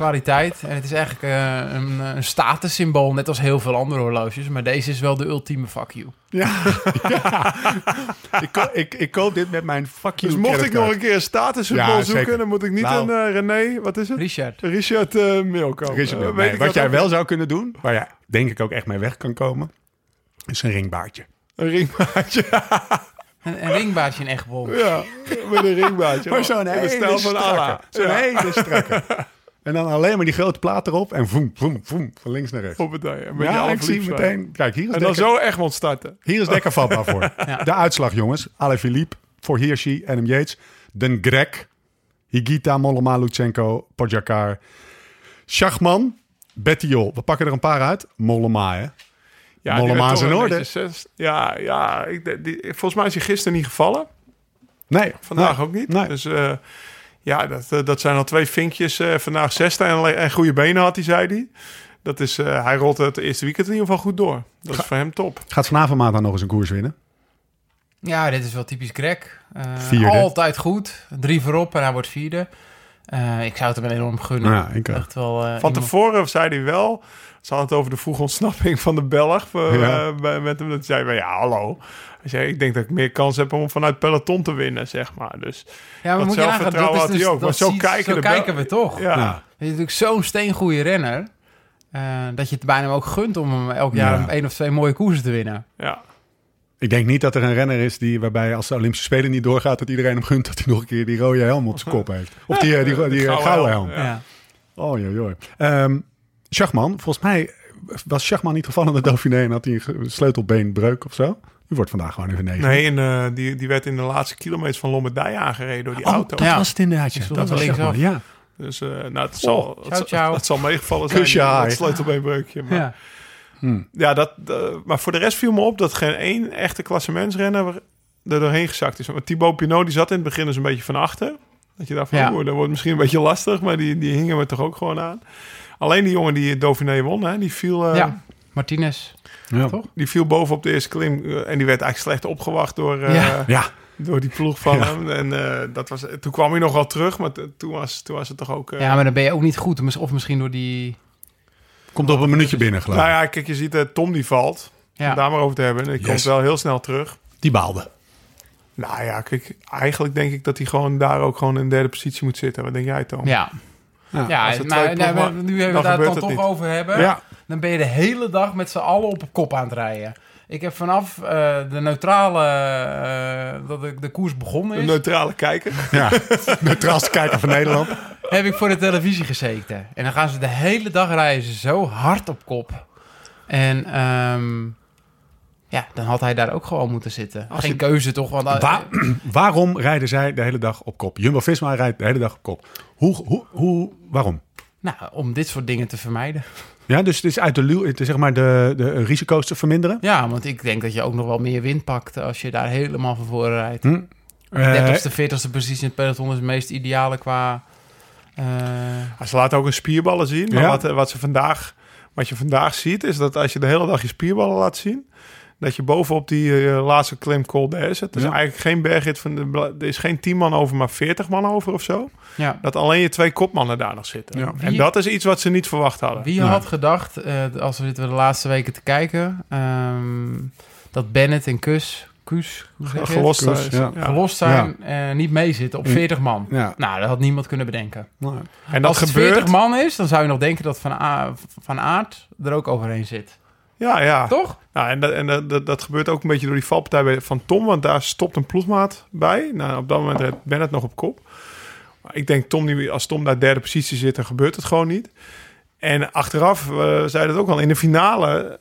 Kwaliteit. En het is eigenlijk eh, een, een statussymbool, net als heel veel andere horloges. Maar deze is wel de ultieme fuck you. Ja. <laughs> ja. Ik, ko- ik, ik koop dit met mijn fuck you Dus mocht ik nog een keer een statussymbool Ja, zoeken, zeker. dan moet ik niet Nou. een eh, René, wat is het? Richard. Richard eh Mil kopen. Richard. Eh, Nee, wat jij ook? wel zou kunnen doen, waar jij denk ik ook echt mee weg kan komen, is een ringbaardje. Een ringbaardje. <laughs> Een, een ringbaardje in Egmond. ja, met een ringbaardje. Maar zo'n hele van strakke. Allah. Zo'n hele strakke. <laughs> En dan alleen maar die grote plaat erop en voem, voem, voem, van links naar rechts. Op het een beetje Ja, ik zie zijn. meteen. Kijk, hier is En dan Dekker, zo Egmond starten. hier is <laughs> Dekker vatbaar voor. Ja. De uitslag, jongens. Ale Philippe voor Hirschi, Adam Yates. Den Grek, Higita, Mollema, Lutsenko, Podjakar. Schachman, Bettiol. We pakken er een paar uit. Mollema, hè? Ja, Mollema is in orde. Ja, ja ik, die, volgens mij is hij gisteren niet gevallen. Nee. Vandaag nee, ook niet. Nee. Dus eh, ja, dat, eh, dat zijn al twee vinkjes. eh, vandaag zesde en, goede benen had hij, zei hij. Dat is, eh, hij rolt het eerste weekend in ieder geval goed door. Dat is voor hem top. Gaat vanavond maand dan nog eens een koers winnen? Ja, dit is wel typisch Greg. Eh. Altijd goed. Drie voorop en hij wordt vierde. Eh, ik zou het hem enorm gunnen. Ja. Echt wel. eh, Van iemand- tevoren zei hij wel... Ze hadden het over de vroege ontsnapping van de Belg. eh, Ja. bij- met hem. Dat zei hij, ja, hallo. Hij zei, ik denk dat ik meer kans heb om vanuit peloton te winnen, zeg maar. Dus Ja, maar dat moet je nagaan, zelfvertrouwen dat is had hij dus- ook. Maar dat zo ziet- kijken zo de Bel- kijken we toch. ja, Ja. Je bent natuurlijk zo'n steengoede renner. eh, dat je het bijna ook gunt om hem elk jaar Ja. een één of twee mooie koersen te winnen. ja. Ik denk niet dat er een renner is die, waarbij als de Olympische Spelen niet doorgaat, dat iedereen hem gunt dat hij nog een keer die rode helm op zijn kop heeft. Of die, eh, die, die, die, gouden gouden helm, helm. Ja. Oh, joh, joh. Ehm, Schachman, volgens mij was Schachman niet gevallen in de Dauphiné en had hij een sleutelbeenbreuk of zo. Die wordt vandaag gewoon even negen. Nee, en, eh, die, die werd in de laatste kilometers van Lombardije aangereden door die Oh, auto. dat Ja. was het inderdaad. Ja. Die Dat was links Schachman, ja. Dus eh, nou, het, zal, Oh, ciao, zal- ciao. het zal meegevallen zijn. Kusje. Dat sleutelbeenbreukje. Maar, ja. Ja. dat, eh, maar voor de rest viel me op dat geen één echte klassementsrenner er doorheen gezakt is. Want Thibaut Pinot die zat in het begin dus een beetje van achter. Dat je dacht van, Ja. dat wordt misschien een beetje lastig. Maar die, die hingen we toch ook gewoon aan. Alleen die jongen die Dauphiné won, hè, die viel... eh, ja, Martinez. Ja. Toch? Die viel boven op de eerste klim eh, en die werd eigenlijk slecht opgewacht door, eh, Ja. ja. door die ploeg van Ja. hem. En eh, dat was, toen kwam hij nog wel terug, maar toen, was, toen was het toch ook... eh, Ja, maar dan ben je ook niet goed. Of misschien door die... Komt op een minuutje binnen, geloof ik. Nou ja, kijk, je ziet eh, Tom die valt. Om Ja. daar maar over te hebben. En die Yes. komt wel heel snel terug. Die baalde. Nou ja, kijk, eigenlijk denk ik dat hij gewoon daar ook gewoon in derde positie moet zitten. Wat denk jij, Tom? Ja, Ja. maar, nou, ploegen- we- nu hebben we daar gebeurt dan het toch niet. over hebben. Ja. Dan ben je de hele dag met z'n allen op kop aan het rijden. Ik heb vanaf eh, de neutrale... eh, dat de, de koers begonnen Een is... neutrale kijker. <laughs> Ja. Neutraalste kijker van Nederland. heb ik voor de televisie gezeten. En dan gaan ze de hele dag rijden ze zo hard op kop. En ehm, ja, dan had hij daar ook gewoon moeten zitten. Als Geen je- keuze toch? Want, eh, Waar- <clears throat> waarom rijden zij de hele dag op kop? Jumbo-Visma rijdt de hele dag op kop. Hoe, hoe, hoe, waarom? nou, om dit soort dingen te vermijden. Ja, dus het is uit de, luw- het is zeg maar de, de risico's te verminderen. Ja, want ik denk dat je ook nog wel meer wind pakt als je daar helemaal van voren rijdt. Hm. Eh, 30ste, 40ste positie in het peloton is het meest ideale qua... eh, Ze laten ook een spierballen zien. Maar Ja. wat, wat, ze vandaag, wat je vandaag ziet, is dat als je de hele dag je spierballen laat zien... dat je bovenop die eh, laatste klim Col d'Aise... het is Ja. eigenlijk geen bergrit van... De, er is geen 10 man over, maar 40 man over of zo. ja. Dat alleen je twee kopmannen daar nog zitten. Ja. En dat is iets wat ze niet verwacht hadden. Wie Nee. had gedacht, eh, als we zitten we de laatste weken te kijken... ehm, dat Bennett en Kus... Kus hoe zeg je het? Gelost Kus, ja. Ja. gelost zijn, eh, niet meezitten op 40 man. Ja. Nou, dat had niemand kunnen bedenken. Nou, En dat Als het gebeurt. 40 man is, dan zou je nog denken dat Van, A van Aert er ook overheen zit. Ja, ja. Toch? Nou, en dat, en dat, dat, gebeurt ook een beetje door die valpartij van Tom, want daar stopt een ploegmaat bij. Nou, op dat moment rijdt Bennett nog op kop. Maar ik denk, Tom, die- als Tom daar derde positie zit, dan gebeurt het gewoon niet. En achteraf, we zeiden het ook al, in de finale,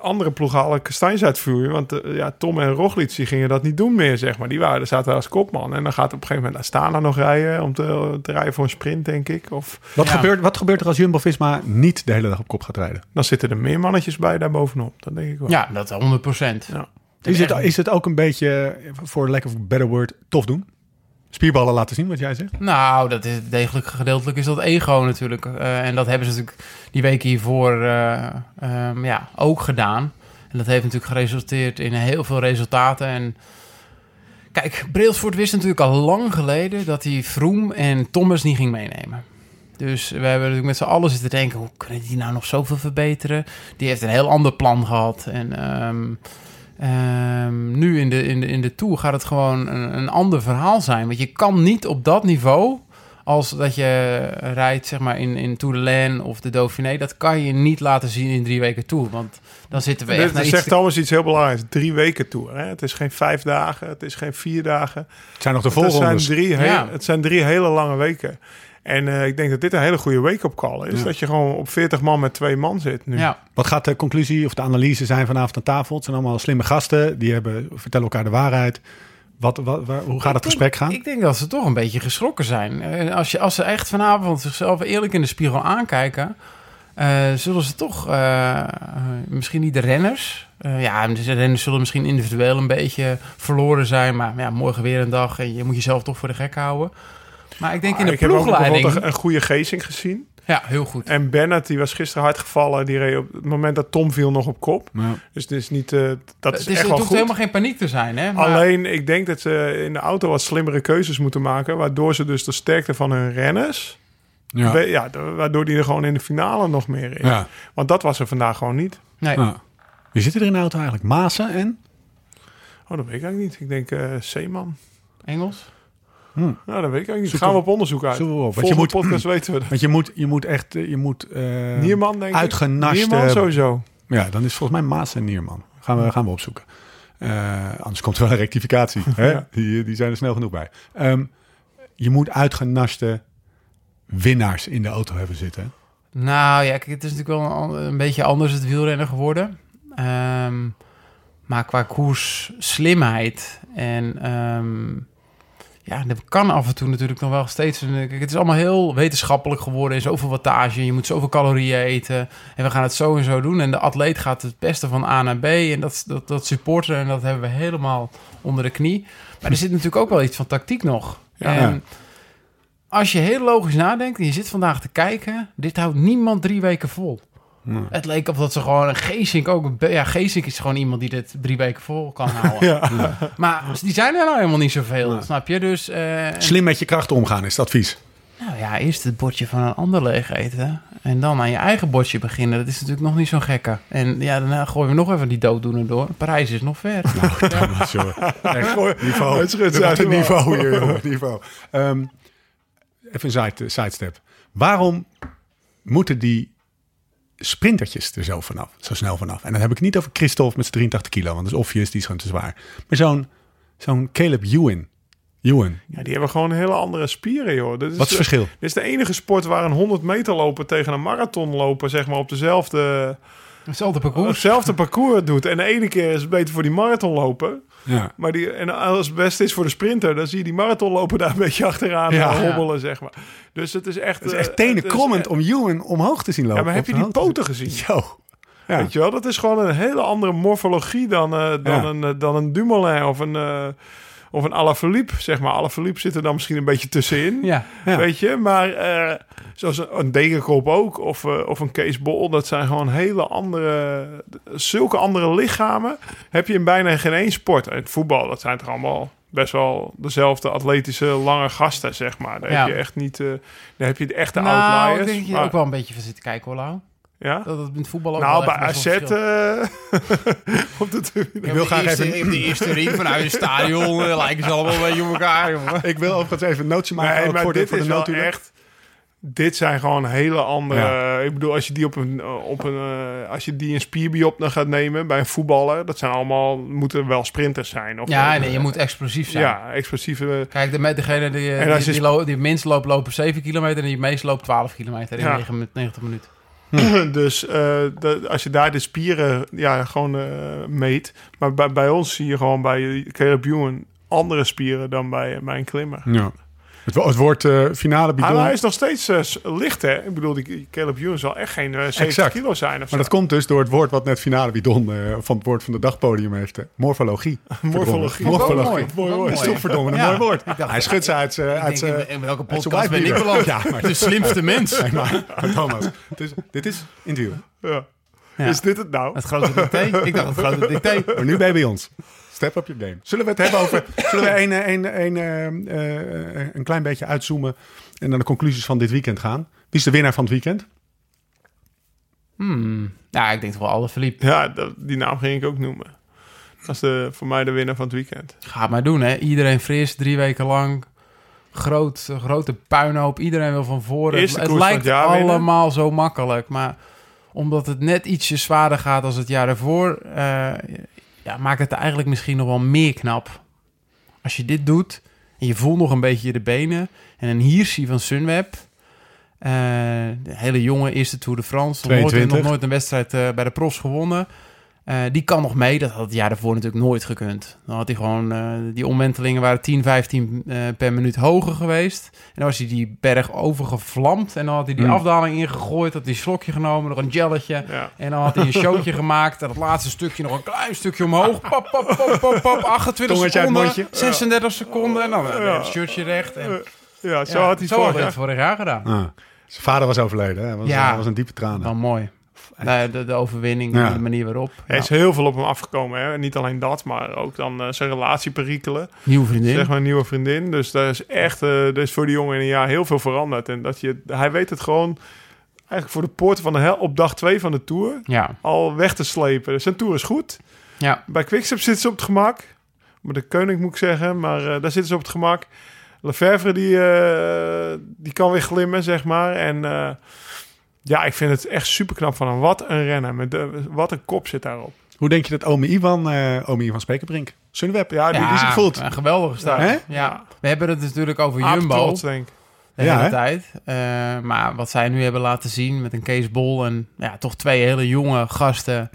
andere ploegen alle kastanjes uitvoeren. Want eh, ja, Tom en Roglic die gingen dat niet doen meer, zeg maar. Die waren, zaten als kopman. En dan gaat op een gegeven moment Astana nog rijden... om te, te rijden voor een sprint, denk ik. Of Wat, Ja. gebeurt, wat gebeurt er als Jumbo-Visma niet de hele dag op kop gaat rijden? dan zitten er meer mannetjes bij daar bovenop. Dat denk ik wel. Ja, dat 100 procent. Ja. Is het, is het ook een beetje, voor lack of a better word, tof doen? Spierballen laten zien, wat jij zegt? Nou, dat is degelijk gedeeltelijk is dat ego natuurlijk. Eh, en dat hebben ze natuurlijk die weken hiervoor eh, ehm, ja, ook gedaan. En dat heeft natuurlijk geresulteerd in heel veel resultaten. En kijk, Brailsford wist natuurlijk al lang geleden dat hij Vroom en Thomas niet ging meenemen. Dus we hebben natuurlijk met z'n allen zitten denken, hoe kunnen die nou nog zoveel verbeteren? Die heeft een heel ander plan gehad. En ehm, ehm, nu in de, in, de, in de Tour gaat het gewoon een, een ander verhaal zijn. Want je kan niet op dat niveau, als dat je rijdt zeg maar in, in Tour de Laine of de Dauphiné, dat kan je niet laten zien in drie weken Tour. Want dan zitten we echt Dit naar iets zegt te- Thomas iets heel belangrijks. Drie weken tour. Hè? Het is geen vijf dagen. Het is geen vier dagen. Het zijn nog de Het zijn, drie Ja. het zijn drie hele lange weken. En eh, ik denk dat dit een hele goede wake-up call is. Ja. Dat je gewoon op 40 man met twee man zit nu. Ja, Wat gaat de conclusie of de analyse zijn vanavond aan tafel? Het zijn allemaal slimme gasten, die hebben, vertellen elkaar de waarheid. Wat, wat, waar- hoe gaat het gesprek gaan? Ik denk dat ze toch een beetje geschrokken zijn. Eh, Als, je, als ze echt vanavond zichzelf eerlijk in de spiegel aankijken, eh, zullen ze toch, eh, eh, misschien niet de renners. eh, ja, de renners zullen misschien individueel een beetje verloren zijn. Maar ja, morgen weer een dag en je moet jezelf toch voor de gek houden. Maar ik denk in Ah, de ik heb ook ploegleiding... een, een goede Geesing gezien. Ja, heel goed. En Bennett, die was gisteren hard gevallen. Die reed op het moment dat Tom viel nog op kop. Ja. Dus het is niet, eh, dat is het, is, echt het wel hoeft goed. helemaal geen paniek te zijn, hè? Maar, Alleen, ik denk dat ze in de auto wat slimmere keuzes moeten maken. Waardoor ze dus de sterkte van hun renners... Ja. we- Ja, waardoor die er gewoon in de finale nog meer is. Ja. Want dat was er vandaag gewoon niet. nee. Ja. Wie zitten er in de auto eigenlijk? Maassen en? Oh, dat weet ik eigenlijk niet. Ik denk eh Zeeman. Engels? Nou, dat weet ik eigenlijk niet. Zoek Gaan we op- onderzoek uit. zoeken we op. Want Volgende je moet- podcast weten we dat. Want je moet, je moet echt, eh, je moet... eh, Nierman, denk ik. uitgenaste- Nierman sowieso. Ja, dan is volgens mij Maas en Nierman. Gaan we, gaan we opzoeken. Eh, anders komt er wel een rectificatie. hè? <laughs> Ja. Die, die zijn er snel genoeg bij. Ehm, je moet uitgenaste winnaars in de auto hebben zitten. Nou ja, kijk, het is natuurlijk wel een beetje anders het wielrennen geworden. Ehm, maar qua koers slimheid en ehm, ja, er kan af en toe natuurlijk nog wel steeds... Kijk, het is allemaal heel wetenschappelijk geworden. En zoveel wattage, je moet zoveel calorieën eten. En we gaan het zo en zo doen. En de atleet gaat het beste van A naar B. En dat, dat, dat supporten en dat hebben we helemaal onder de knie. Maar er zit natuurlijk ook wel iets van tactiek nog. Ja. en als je heel logisch nadenkt en je zit vandaag te kijken, dit houdt niemand drie weken vol. Nee. Het leek op dat ze gewoon een Geesink ook... Ja, Geesink is gewoon iemand die dit drie weken vol kan houden. <laughs> Ja. Maar die zijn er nou helemaal niet zoveel, snap je? Dus, eh, Slim met je krachten omgaan is het advies. nou ja, eerst het bordje van een ander leeg eten. En dan aan je eigen bordje beginnen. Dat is natuurlijk nog niet zo'n gekke. En ja, daarna gooien we nog even die dooddoener door. Parijs is nog ver. <laughs> <laughs> Ja. Sorry. Echt, niveau. Het schudt uit niveau hier, jongen. Niveau. Ehm, even een side, sidestep. Waarom moeten die sprintertjes er zo vanaf, zo snel vanaf? En dan heb ik niet over Christophe met zijn 83 kilo, want dat is obvious, die is gewoon te zwaar. Maar zo'n zo'n Caleb Ewan. Ewan. Ja, die hebben gewoon hele andere spieren, joh. Dit is, Wat is het verschil? dit is de enige sport waar een 100 meter lopen tegen een marathon lopen, zeg maar, op dezelfde, Hetzelfde parcours. hetzelfde parcours doet. En de ene keer is het beter voor die marathon lopen. Ja. Maar die, en als het beste is voor de sprinter, dan zie je die marathonloper daar een beetje achteraan Ja. eh, hobbelen, zeg maar. Dus het is echt... Het is eh, echt tenenkrommend om Ewan omhoog te zien lopen. Ja, maar heb je die poten gezien? Yo. Ja. Weet je wel, dat is gewoon een hele andere morfologie dan, eh, dan, Ja. een, dan een Dumoulin of een, of een Alaphilippe, zeg maar. Alaphilippe zit er dan misschien een beetje tussenin. Ja. Ja. Weet je, maar eh, zoals een, een Degenkop ook, of, eh, of een Kees Bol, dat zijn gewoon hele andere, zulke andere lichamen heb je in bijna geen één sport. En het voetbal, dat zijn toch allemaal best wel dezelfde atletische lange gasten, zeg maar. Daar Ja. heb je echt niet, eh, daar heb je de echte Nou, ik outliers. denk je maar- ook wel een beetje van zit te kijken, hoor. Ja? Dat het in het voetbal ook Nou, bij AZ verschilt. eh, <laughs> op de tribune. Ik wil graag even... In de eerste ring vanuit het stadion eh, <laughs> lijken ze allemaal een beetje op elkaar, jongen. Ik wil overigens even een nootje maken. Nee, maar voor de, dit voor de is wel noodhulen. echt... Dit zijn gewoon hele andere... Ja. Ik bedoel, als je die op een... Op een eh, als je die een spierbiop dan gaat nemen bij een voetballer... Dat zijn allemaal... Moeten wel sprinters zijn. Of, Ja, nee, je moet explosief zijn. Ja, explosieve... Kijk, de, met degene die, die, minst loopt, lopen 7 kilometer en die meest loopt 12 kilometer in Ja. 9 min- 90 minuten. <clears throat> dus eh, als je daar de spieren ja, gewoon eh, meet. Maar bij, bij ons zie je gewoon bij Caleb Ewan andere spieren dan bij, een klimmer. Ja. Het, wo- het woord eh, finale bidon. Maar hij is nog steeds s- licht, hè? Ik bedoel, die Caleb Ewan zal echt geen eh 70 Exact. kilo zijn of zo. Maar dat komt dus door het woord wat net finale bidon eh, van het woord van de dagpodium heeft. morfologie. <laughs> Morfologie. Morfologie. Mooi. Mooi woord. Mooi. Is toch verdomme een Ja. mooi woord. Dacht- Hij schudt ze uit zijn... In, in welke podcast ben ik beland? Ja, <laughs> maar De slimste mens. Nee, maar, maar Thomas, dit is interview. Ja. Ja. Is dit het nou? Het grote dicté. Ik dacht het grote dicté. Maar nu ben je bij ons. Step up your game. Zullen we het hebben over... <laughs> Zullen we een, eh, een, een, eh, eh, een klein beetje uitzoomen... en naar de conclusies van dit weekend gaan? Wie is de winnaar van het weekend? Hmm. Ja, ik denk toch wel alle verliep. Ja, dat, die naam ging ik ook noemen. Dat is de, voor mij de winnaar van het weekend. Ga het maar doen, hè. Iedereen fris, drie weken lang. Groot, grote puinhoop. Iedereen wil van voren. Het, Eerste het lijkt het jaar winnen. allemaal zo makkelijk. Maar omdat het net ietsje zwaarder gaat als het jaar ervoor... eh, ja, maakt het eigenlijk misschien nog wel meer knap. Als je dit doet en je voelt nog een beetje de benen... en een Hirschi van Sunweb... eh, de hele jonge eerste Tour de France. Nog nooit, 22. nog nooit een wedstrijd eh, bij de profs gewonnen. Eh, die kan nog mee. Dat had het jaar daarvoor natuurlijk nooit gekund. Dan had hij gewoon... eh, die omwentelingen waren 10, 15 eh, per minuut hoger geweest. En dan was hij die berg overgevlamd. En dan had hij die Hmm. afdaling ingegooid. Had hij een slokje genomen, nog een jelletje. Ja. En dan had hij een showtje <laughs> gemaakt. En het laatste stukje nog een klein stukje omhoog. <laughs> Pap, pap, pap, pap, pap. 28 Tongetje uit het seconden. mondje. 36 seconden. En dan Ja. het shirtje recht. En, Ja, zo ja, had hij zo had het hij het voor. vorig jaar gedaan. Zijn vader was overleden. Hè? Dat was, Ja. dat was een diepe tranen. Dan mooi. Nee, de, de overwinning Ja. en de manier waarop. Er is heel veel op hem afgekomen. Hè? Niet alleen dat, maar ook dan eh, zijn relatieperikelen. Nieuwe vriendin. Zeg maar een nieuwe vriendin. Dus daar is echt, eh er is voor die jongen in een jaar heel veel veranderd. En dat je, hij weet het gewoon eigenlijk voor de poorten van de hel op dag twee van de Tour Ja, al weg te slepen. Dus zijn Tour is goed. ja. Bij Quickstep zitten ze op het gemak. Maar de koning moet ik zeggen, maar eh, daar zitten ze op het gemak. Lefevre die, eh, die kan weer glimmen, zeg maar. En eh, ja, ik vind het echt super knap van hem. Wat een renner. Met de, wat een kop zit daarop. Hoe denk je dat Ome Ivan, eh Ome Ivan Spekerbrink, Sunweb, ja, die, die zich voelt? Een geweldige start. Hè? Ja. We hebben het natuurlijk over Aap Jumbo trots, denk ik. de Ja, hele hè? tijd. Eh, maar wat zij nu hebben laten zien met een Kees Bol en ja, toch twee hele jonge gasten,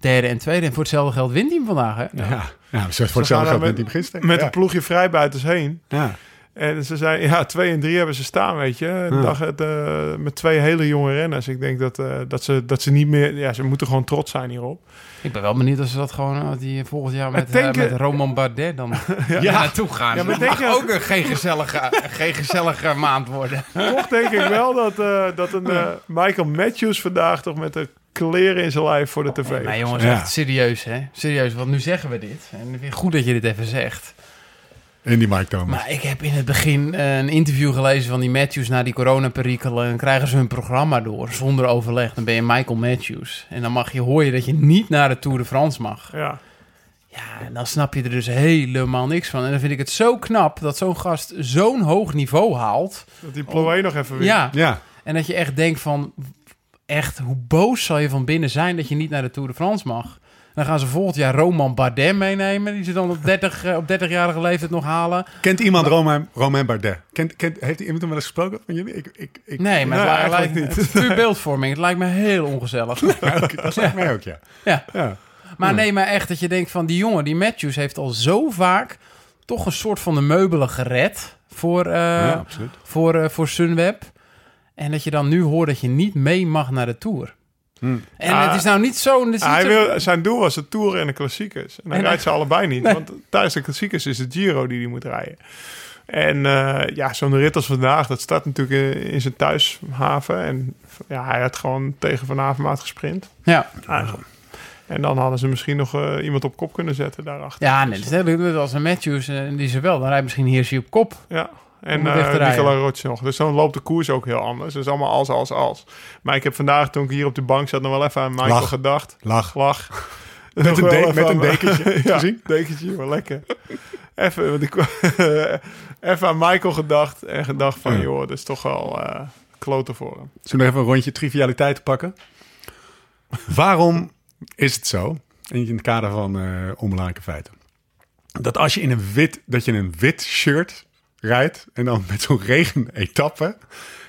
derde en tweede. En voor hetzelfde geld wint hij hem vandaag, hè? Ja, ja voor hetzelfde geld met- met die beginsteek. Met ja. een ploegje vrijbuiters heen. Ja. En ze zijn, ja, twee en drie hebben ze staan, weet je. Een Ja. dag het, eh, met twee hele jonge renners. Ik denk dat, eh, dat, ze, dat ze niet meer... Ja, ze moeten gewoon trots zijn hierop. Ik ben wel benieuwd of ze dat gewoon als die volgend jaar met, eh, met eh, Roman Bardet dan ja. <laughs> Ja. naartoe gaan. Ja, maar dat denk mag je- ook een geen gezellige, <laughs> geen gezellige maand worden. Toch denk ik wel dat, eh, dat een eh, Michael Matthews vandaag toch met de kleren in zijn lijf voor de tv. Nee jongens, Ja. echt serieus hè. Serieus, want nu zeggen we dit. En ik vind het goed dat je dit even zegt. En die Mike Thomas. Maar ik heb in het begin eh, een interview gelezen van die Matthews na die coronaperikelen. En krijgen ze hun programma door zonder overleg. Dan ben je Michael Matthews. En dan mag je, hoor je dat je niet naar de Tour de France mag. Ja. Ja, en dan snap je er dus helemaal niks van. En dan vind ik het zo knap dat zo'n gast zo'n hoog niveau haalt. Dat die Ploé nog even wint. Ja, Ja, en dat je echt denkt van... Echt, hoe boos zal je van binnen zijn dat je niet naar de Tour de France mag? Dan gaan ze volgend jaar Roman Bardet meenemen. Die ze dan op 30, eh, op 30-jarige leeftijd nog halen. kent iemand Romain, Romain Bardet? Kent, kent, heeft iemand hem wel eens gesproken van jullie? Ik, ik, ik, Nee, maar het, eigenlijk lijkt, niet. het is puur beeldvorming. Het lijkt me heel ongezellig. <laughs> Ja, dat lijkt mij ook, ja. Ja. ja. Maar nee, maar echt dat je denkt van die jongen, die Matthews heeft al zo vaak toch een soort van de meubelen gered voor, eh, voor, eh, voor Sunweb. En dat je dan nu hoort dat je niet mee mag naar de Tour. Hm. En Ah, het is nou niet zo... Niet Hij zo- wil, zijn doel was de Tour en de klassiekers. En hij En rijdt ze allebei niet. Nee. Want tijdens de klassiekers is het Giro die hij moet rijden. En eh, ja, zo'n rit als vandaag, dat start natuurlijk in, zijn thuishaven. En ja, hij had gewoon tegen Van Avermaat gesprint. Ja, Eigenlijk. En dan hadden ze misschien nog eh, iemand op kop kunnen zetten daarachter. ja leuk. Als een Matthews, eh, die ze wel, dan rijdt misschien Hirschi op kop. Ja. En uh, rijden. Nicola Roche nog. Dus dan loopt de koers ook heel anders. Is allemaal als, als, als. Maar ik heb vandaag, toen ik hier op de bank zat, nog wel even aan Michael Lach. gedacht. Lach. Lach. <laughs> Met een, de- met een dekentje. <laughs> ja, gezien? dekentje, maar lekker. <laughs> Even, want ik, even aan Michael gedacht en gedacht van, Ja. joh, dat is toch wel eh kloten voor hem. Zullen we even een rondje trivialiteit pakken? Waarom is het zo, in het kader van eh onbelangrijke feiten, dat als je in een wit, dat je in een wit shirt rijdt en dan met zo'n regenetappe,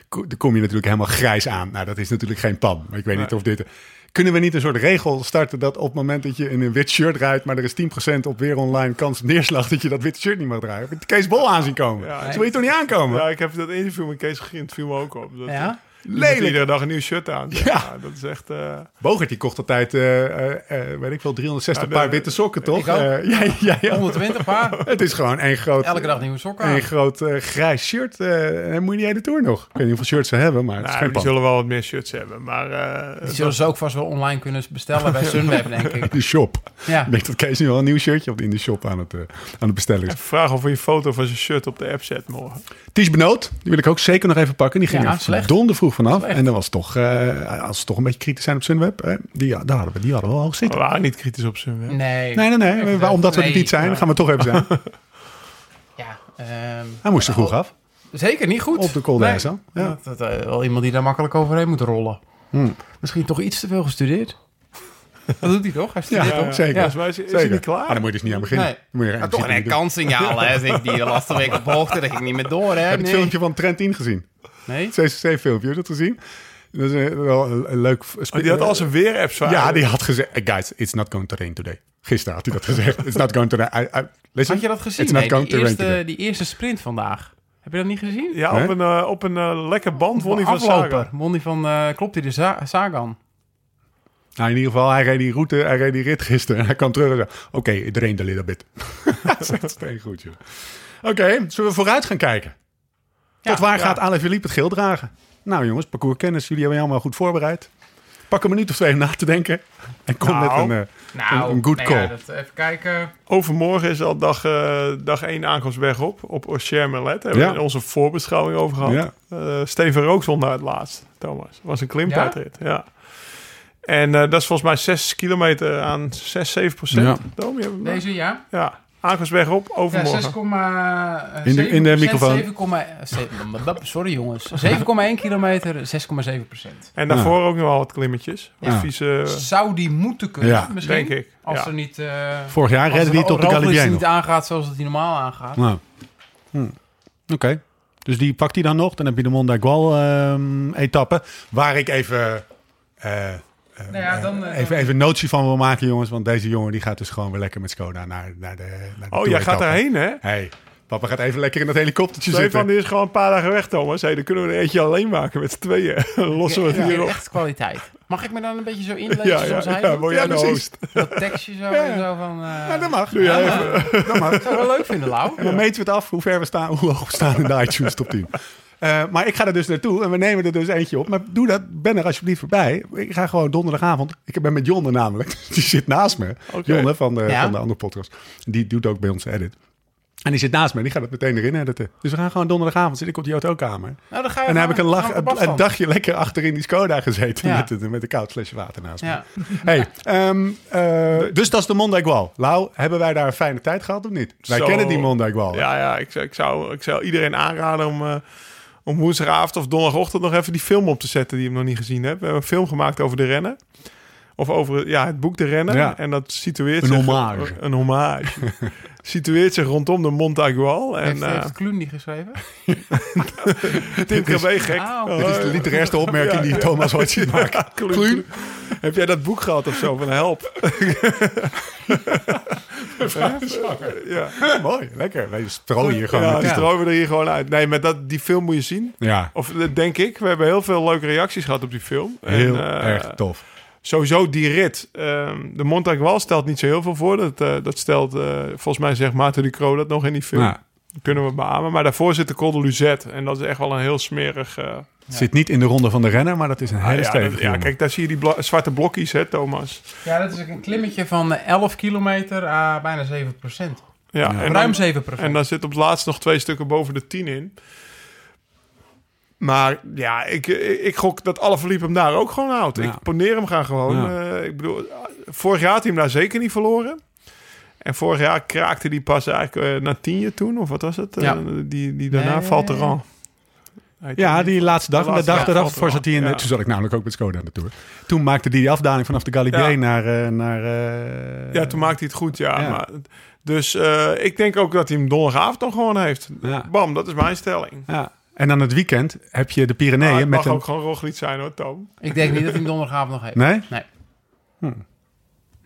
dan kom je natuurlijk helemaal grijs aan. Nou, dat is natuurlijk geen pan. Maar ik weet niet of dit... Kunnen we niet een soort regel starten dat op het moment dat je in een wit shirt rijdt, maar er is 10% op weer online kans op neerslag dat je dat witte shirt niet mag dragen? Heb je Kees Bol aanzien komen? Ja, Zo wil je toch niet aankomen? Ja, ik heb dat interview met Kees Gegint, viel me ook op. Dat, Ja? Lelijk. iedere dag een nieuw shirt aan. <laughs> Ja. Ja. dat is echt... eh, Bogert die kocht altijd, eh, eh, eh, weet ik wel, 360 Ja, de- paar witte sokken, toch? Ik ook. Eh, ja, ja, ja. <laughs> 120 paar. <laughs> Het is gewoon één groot, Elke dag nieuwe sokken één groot grijs shirt. eh en moet je die hele tour nog. Ik weet niet hoeveel shirts ze hebben, maar nou, die zullen wel wat meer shirts hebben. Maar eh, Die zullen ze ook vast wel online kunnen bestellen bij Sunweb, denk ik. De shop. Ja. Ik denk dat Kees nu wel een nieuw shirtje op in de shop aan het, aan het bestellen is. vraag of je een foto van zijn shirt op de app zet morgen. Ties Benoot, die wil ik ook zeker nog even pakken. Die ging Ja, er. Vanaf. Slecht. En dat was toch, eh, als ze toch een beetje kritisch zijn op Sunweb, die, ja, daar hadden we, die hadden we al We zitten. waren niet kritisch op zijn Nee. Nee, nee, nee. Even maar omdat we nee. het niet zijn, gaan we toch even zijn. <laughs> Ja, ehm, Hij moest er vroeg af. Zeker niet goed. Op de Col Nee. ja. Dat, dat, eh, wel iemand die daar makkelijk overheen moet rollen. Hmm. Misschien toch iets te veel gestudeerd. <laughs> Dat doet hij toch? Hij studeert Ja, toch? zeker. Ja. Mij is, is Zeker. hij niet klaar? Ah, dan moet je dus niet aan beginnen. Nee. Dan moet je Ja, toch een kanssignaal, hè? Zeg ik die <laughs> de laatste week op hoogte, dat ik niet meer door, hè? Heb je het Nee. filmpje van Trent 10 gezien? Nee? Het CCC-filmpje, heb je dat gezien? Dat is een, wel een, een leuk... Oh, die had al zijn weer-apps. Ja, die had gezegd... "Hey, Guys, it's not going to rain today. Gisteren had hij dat gezegd. It's not going to rain. I, I, listen, Had je dat gezien? It's not Nee, going die, to eerste, today. die eerste sprint vandaag. Heb je dat niet gezien? Ja, op een, eh, op een eh, lekker band won hij van Afloper. Saga. Won van, eh, klopt hij de Sagan? Nou, in ieder geval, hij reed die route, hij reed die rit gisteren. En hij kwam terug en zei, oké, it rained a little bit. <laughs> dat is goed, joh. Oké, zullen we vooruit gaan kijken? Tot waar ja. gaat Alain Philippe het geel dragen? Nou jongens, parcourskennis, jullie hebben je allemaal goed voorbereid. Pak een minuut of twee om na te denken. En kom Nou, met een, eh, Nou, een, een good nou call. ja, dat, even kijken. Overmorgen is al dag, eh dag 1 aankomstweg op. Op Auxerre-Merlet. Daar hebben we Ja. onze voorbeschouwing over gehad. Ja. Eh, Steven daar het laatst, Thomas. was een klimtijdrit, ja. En eh, dat is volgens mij 6 kilometer aan 6, 7 procent. Deze, ja? Aankomstweg op, overmorgen. 6, eh, In de- in de 7%, microfoon. 7,1 sorry jongens. 7,1 kilometer, 6,7 procent. en daarvoor ook nog wel wat klimmetjes. Ja. vieze, Zou die moeten kunnen, Ja. misschien? denk ik. Als Ja. er niet... eh Vorig jaar als redde die op de Galibier niet aangaat zoals het hij normaal aangaat. Nou. Hm. Oké. Dus die pakt hij dan nog. Dan heb je de Mondagual ehm etappe. Waar ik even, eh, eh, Nou ja, dan, eh, even, even notie van wil maken, jongens. Want deze jongen die gaat dus gewoon weer lekker met Skoda naar, naar de naar de Oh, jij gaat daarheen, hè? Hey, papa gaat even lekker in dat helikoptertje Stefan zitten. die is gewoon een paar dagen weg, Thomas. Hey, dan kunnen we er eentje alleen maken met z'n tweeën. <laughs> Lossen we het Ja, hier op. echt kwaliteit. Mag ik me dan een beetje zo <laughs> inlezen Ja, zoals hij ja, jij de host? <laughs> Dat tekstje zo en zo van... eh Ja, dat mag. Doe jij Ja, even. dat mag. zou ik wel leuk vinden, Lau. En dan meten we het af hoe ver we staan, hoe hoog we staan in de iTunes top 10. Eh, maar ik ga er dus naartoe en we nemen er dus eentje op. Maar doe dat, ben er alsjeblieft voorbij. Ik ga gewoon donderdagavond. Ik ben met Jonne namelijk. <laughs> Die zit naast me. Jonne van de, Ja. van de andere podcast. Die doet ook bij ons edit. En die zit naast me en die gaat het meteen erin editen. Dus we gaan gewoon donderdagavond zitten. Ik op die autokamer. Nou, dan ga je En dan heb ik een, lach, een, dagje lekker achter in die Skoda gezeten. Ja. Met, een- met een koud flesje water naast me. Ja. Hey, ehm, eh, dus dat is de Mondagual. Lau, hebben wij daar een fijne tijd gehad of niet? Wij Zo. kennen die Mondagual. Ja, ja ik, zou- ik, zou, ik zou iedereen aanraden om, eh, om woensdagavond of donderdagochtend nog even die film op te zetten die hem nog niet gezien hebt. We hebben een film gemaakt over de rennen. Of over ja, het boek De Rennen. Ja. En dat situeert Een zich... hommage. Een hommage. <laughs> situeert zich rondom de Montagual. En Heeft, eh heeft Kloen die geschreven? <laughs> Tim Krabbe, gek. Oh. Dit is de literairste opmerking die Thomas ooit ziet maken. Kloen. Kloen. Heb jij dat boek gehad of zo van Help? <laughs> ja, Mooi, lekker. Wij strooien hier gewoon. ja die strooien er hier gewoon uit. Nee, maar dat, die film moet je zien. ja, Of eh, denk ik. We hebben heel veel leuke reacties gehad op die film. En, heel eh, erg tof. Sowieso die rit. Ehm, de Montagual stelt niet zo heel veel voor. Dat, eh, dat stelt, eh, volgens mij zegt Maarten Ducro dat nog in die film. Ja. Kunnen we beamen. Maar daarvoor zit de Col de Luzette. En dat is echt wel een heel smerig... eh, zit niet in de ronde van de renner, maar dat is een hele ja, stevige dat- ja, kijk, daar zie je die zwarte blokjes, hè, Thomas. Ja, dat is een klimmetje van eh, 11 kilometer à bijna 7 procent. Ja, Ja. En, Ruim dan, 7 procent. en dan zit op het laatst nog twee stukken boven de 10 in. Maar ja, ik, ik, gok dat alle verliep hem daar ook gewoon houdt. Ja. Ik poneer hem gaan gewoon. Ja. Eh, ik bedoel, vorig jaar had hij hem daar zeker niet verloren. En vorig jaar kraakte die pas eigenlijk eh, na tien jaar toen, of wat was het? Ja. Eh, die, die daarna Nee. valt er Heet Ja, die- laatste dag. De En de laatste dag eraf voor er zat hij in. Toen zat ik namelijk ook met Skoda aan de Tour. Toen maakte hij die afdaling vanaf de Galibier Ja. naar... naar eh, Ja, toen maakte hij het goed, ja. Ja. Maar, dus eh, ik denk ook dat hij hem donderdagavond dan gewoon heeft. Ja. Bam, dat is mijn stelling. Ja. En dan het weekend heb je de Pyreneeën het met mag een... ook gewoon Roglic zijn hoor, Tom. Ik denk niet dat hij hem donderdagavond nog heeft. Nee? Nee.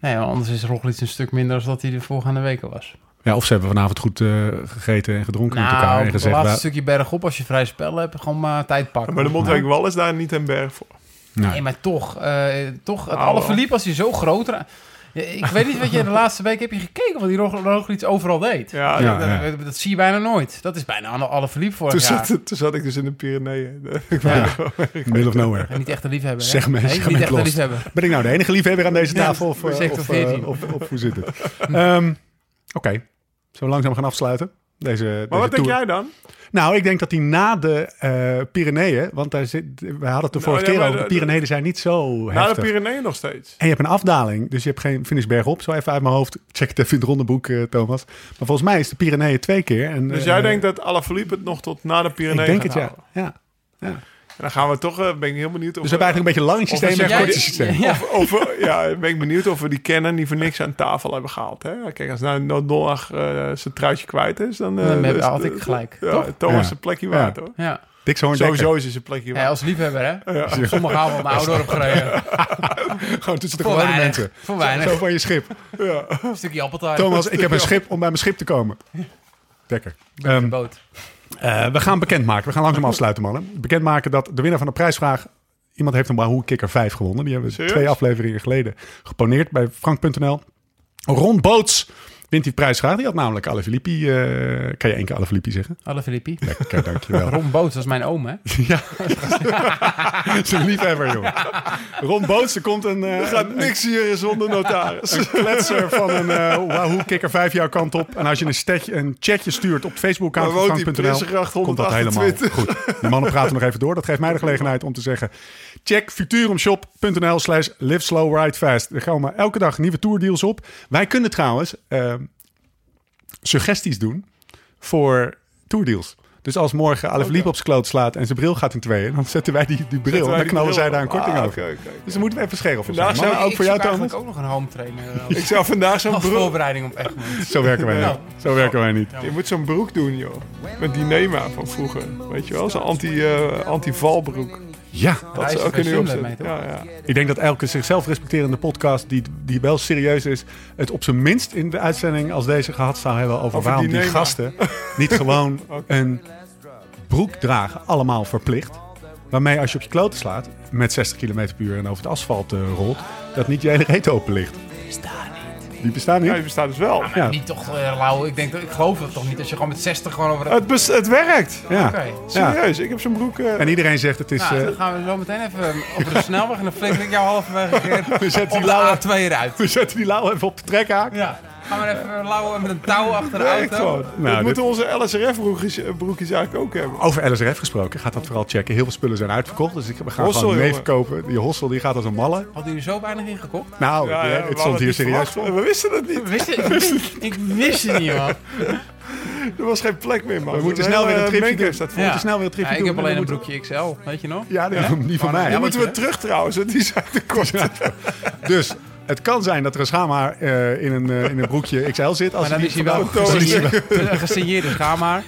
Nee, want anders is Roglic een stuk minder dan dat hij de voorgaande weken was. Ja, of ze hebben vanavond goed eh, gegeten en gedronken met elkaar. Nou, En het gezegd, laatste "Wa- stukje bergop, als je vrij spel hebt, gewoon maar tijd pakken. Maar de Montreal Wal is daar niet een berg voor. nee. Nee, maar toch, eh, toch het Nou, alle wel. verliep als hij zo groot... ra- Ja, ik weet niet wat je de laatste week heb je gekeken wat die Rog- Roglic overal deed. Ja, Ja, dat- ja. Dat, dat zie je bijna nooit. Dat is bijna alle, alle verliep vorig toen, jaar. zat, toen zat ik dus in de Pyreneeën. <laughs> Ja. Middle of nowhere. En niet echt een liefhebber. hè? Zeg me, nee, zeg me niet echt een liefhebber. Ben ik nou de enige liefhebber aan deze Ja, tafel? of, voor eh, of, eh, 14. of, of hoe zit het? Ehm, Oké, zullen we langzaam gaan afsluiten? Deze, Maar deze wat denk jij dan? Nou, ik denk dat hij na de eh Pyreneeën, want daar zit, we hadden het de vorige Nou, ja, keer over, de de- Pyreneeën zijn niet zo Na de heftig. Pyreneeën nog steeds. En je hebt een afdaling, dus je hebt geen finish bergop. Zo even uit mijn hoofd. Check het even in het rondeboek, eh, Thomas. Maar volgens mij is de Pyreneeën twee keer. En, Dus eh, jij denkt dat Alaphilippe het nog tot na de Ik Pyreneeën denk gaat het, ja. houden? ja. En dan gaan we toch, eh, ben ik heel benieuwd of Dus we hebben eigenlijk een beetje een lang systeem Of en een kort systeem. Ja. Of, of, ja, ben ik benieuwd of we die kennen die voor niks aan tafel hebben gehaald. Hè? Kijk, als nou donderdag eh zijn truitje kwijt is, dan... eh, is- had ik gelijk, Ja, toch? Thomas Ja. zijn plekje Ja. waard, hoor. Ja. Dik zo'n Sowieso is zijn plekje ja, waard. als liefhebber, hè? Op Zondagavond naar Oudorp gereden. <laughs> Gewoon tussen de gewone weinig. mensen. Voor Zo weinig. van je schip. Een stukje appeltaart. Thomas, ik heb een schip om bij mijn schip te komen. Dekker. Ehm, de boot. Eh, we gaan bekendmaken. We gaan langzaam afsluiten, mannen. Bekendmaken dat de winnaar van de prijsvraag... Iemand heeft een Wahoo Kikker 5 gewonnen. Die hebben we twee afleveringen geleden geponeerd bij Frank.nl. Ron Boots wint die prijsvraag. Die had namelijk Filippi... eh, kan je één keer Ale Filippi zeggen? Alle Filippi. Lekker, dankjewel. <laughs> Ron Boots, dat is mijn oom, hè? <laughs> ja. <laughs> Zijn liefhebber, joh. Ron Boots, er komt een... eh, Er gaat niks hier zonder notaris. een kletser van een eh Wahoo Kikker 5 jouw kant op. En als je een, stetje, een chatje stuurt op van Frank.nl, Prinsengracht komt dat helemaal 128? goed. Die mannen praten nog even door. Dat geeft mij de gelegenheid om te zeggen... check futurumshop.nl slash live slow ride fast. Er komen elke dag nieuwe tourdeals op. Wij kunnen trouwens eh, suggesties doen voor tourdeals. Dus als morgen Alef Liep op zijn kloot slaat en zijn bril gaat in tweeën... dan zetten wij die, die bril en dan knallen zij daar een korting Ah, over. Dus dan moeten we even scherp voor Vandaag zijn. Zijn ook voor jou, ik Thomas? eigenlijk ook nog een home trainer. Als, Ik zou vandaag zo'n broek... voorbereiding op Egmond. Zo werken wij niet. Zo werken wij niet. Je moet zo'n broek doen, joh. Met die Nema van vroeger. Weet je wel? Zo'n anti, eh, anti-valbroek. Ja, Dat zou kunnen Sunderland opzetten. Ja, ja. ik denk dat elke zichzelf respecterende podcast die, die wel serieus is, het op zijn minst in de uitzending als deze gehad zou hebben over, Over waarom die gasten niet gewoon <laughs> een broek dragen, allemaal verplicht. Waarmee als je op je kloten slaat met 60 km per uur en over het asfalt eh, rolt, dat niet je hele reet open ligt. Die bestaan niet. Ja, die bestaat dus wel. Ja. Niet toch, eh, Lau, ik, denk, dat- ik geloof dat toch niet als je gewoon met 60 gewoon over de... Het, bes- het werkt. Ja. Serieus, ik heb zo'n broek... eh, En iedereen zegt het is. Nou, eh, dan gaan we zo meteen even over de snelweg en dan flikker ik jou halverwege een <laughs> keer we, zetten op die lauwe, de A2 eruit. we zetten die lauw even op de trekhaak. Ja. Gaan we even lauwen met een touw achter de auto. gewoon. Nou, dit- moeten onze LSRF-broekjes eh, broekjes eigenlijk ook hebben. Over LSRF gesproken, gaat dat vooral checken. Heel veel spullen zijn uitverkocht, dus ik, we gaan Hossel, gewoon mee verkopen. Die hossel die gaat als een malle. Hadden jullie zo weinig ingekocht? Nou, Ja, ja, ja, we het stond hier serieus voor. We wisten het niet. Wist <laughs> ik, wist, ik wist het niet, man. Er was geen plek meer, man. We moeten snel weer een tripje Menke doen. staat We moeten snel weer een Ja, tripje ik doen. heb alleen We een moeten- broekje XL, weet je nog? Ja, die, niet van mij. Die Ja, moeten we terug trouwens, want die zijn te kort. Dus het kan zijn dat er een schaamhaar eh, in, een, eh, in een broekje XL zit. Als Maar dan is hij wel <laughs> een gesigneerde schaamhaar.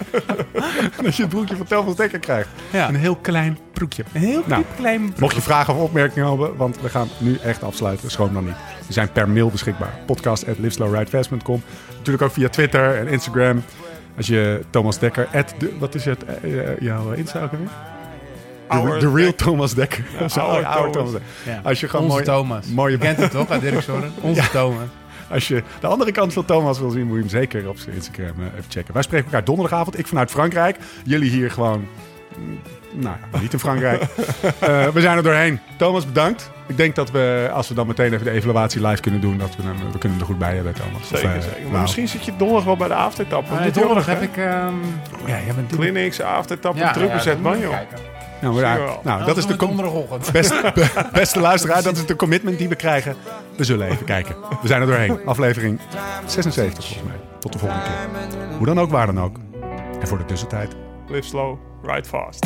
<laughs> als je het broekje van Thomas Dekker krijgt. Ja. Een heel klein broekje. Een heel Nou, klein. Mocht je vragen of opmerkingen hebben, want we gaan nu echt afsluiten. Schroom dan niet. We zijn per mail beschikbaar. Podcast at liveslowridefast.com. Natuurlijk ook via Twitter en Instagram. Als je Thomas Dekker, at de, wat is het, eh, jouw Insta ook alweer? De, Our de real. Thomas Dekker. Ja, Zo, our our Thomas. Thomas Dekker. Ja. Als je gewoon Onze mooi, Thomas. mooie- Je kent hem toch uit Dirk? <laughs> Onze Thomas. Als je de andere kant van Thomas wil zien, moet je hem zeker op zijn Instagram eh, even checken. Wij spreken elkaar donderdagavond. Ik vanuit Frankrijk. Jullie hier gewoon, mm, nou ja, niet in Frankrijk. <laughs> Eh, we zijn er doorheen. Thomas, bedankt. Ik denk dat we, als we dan meteen even de evaluatie live kunnen doen, dat we hem, we kunnen hem er goed bij hebben, Thomas. Of, Zeker, eh, zeker. Maar nou, misschien zit je donderdag wel bij de ook donderdag heb ik... ehm ja, jij bent Clinics, avondetappe, ja, bezet dat man, joh. Nou, je wel. nou dat is de donderdagochtend. beste, <laughs> be- beste luisteraar. Dat is de commitment die we krijgen. We zullen even kijken. We zijn er doorheen. Aflevering 76 volgens mij. Tot de volgende keer. Hoe dan ook, waar dan ook. En voor de tussentijd. Live slow, ride fast.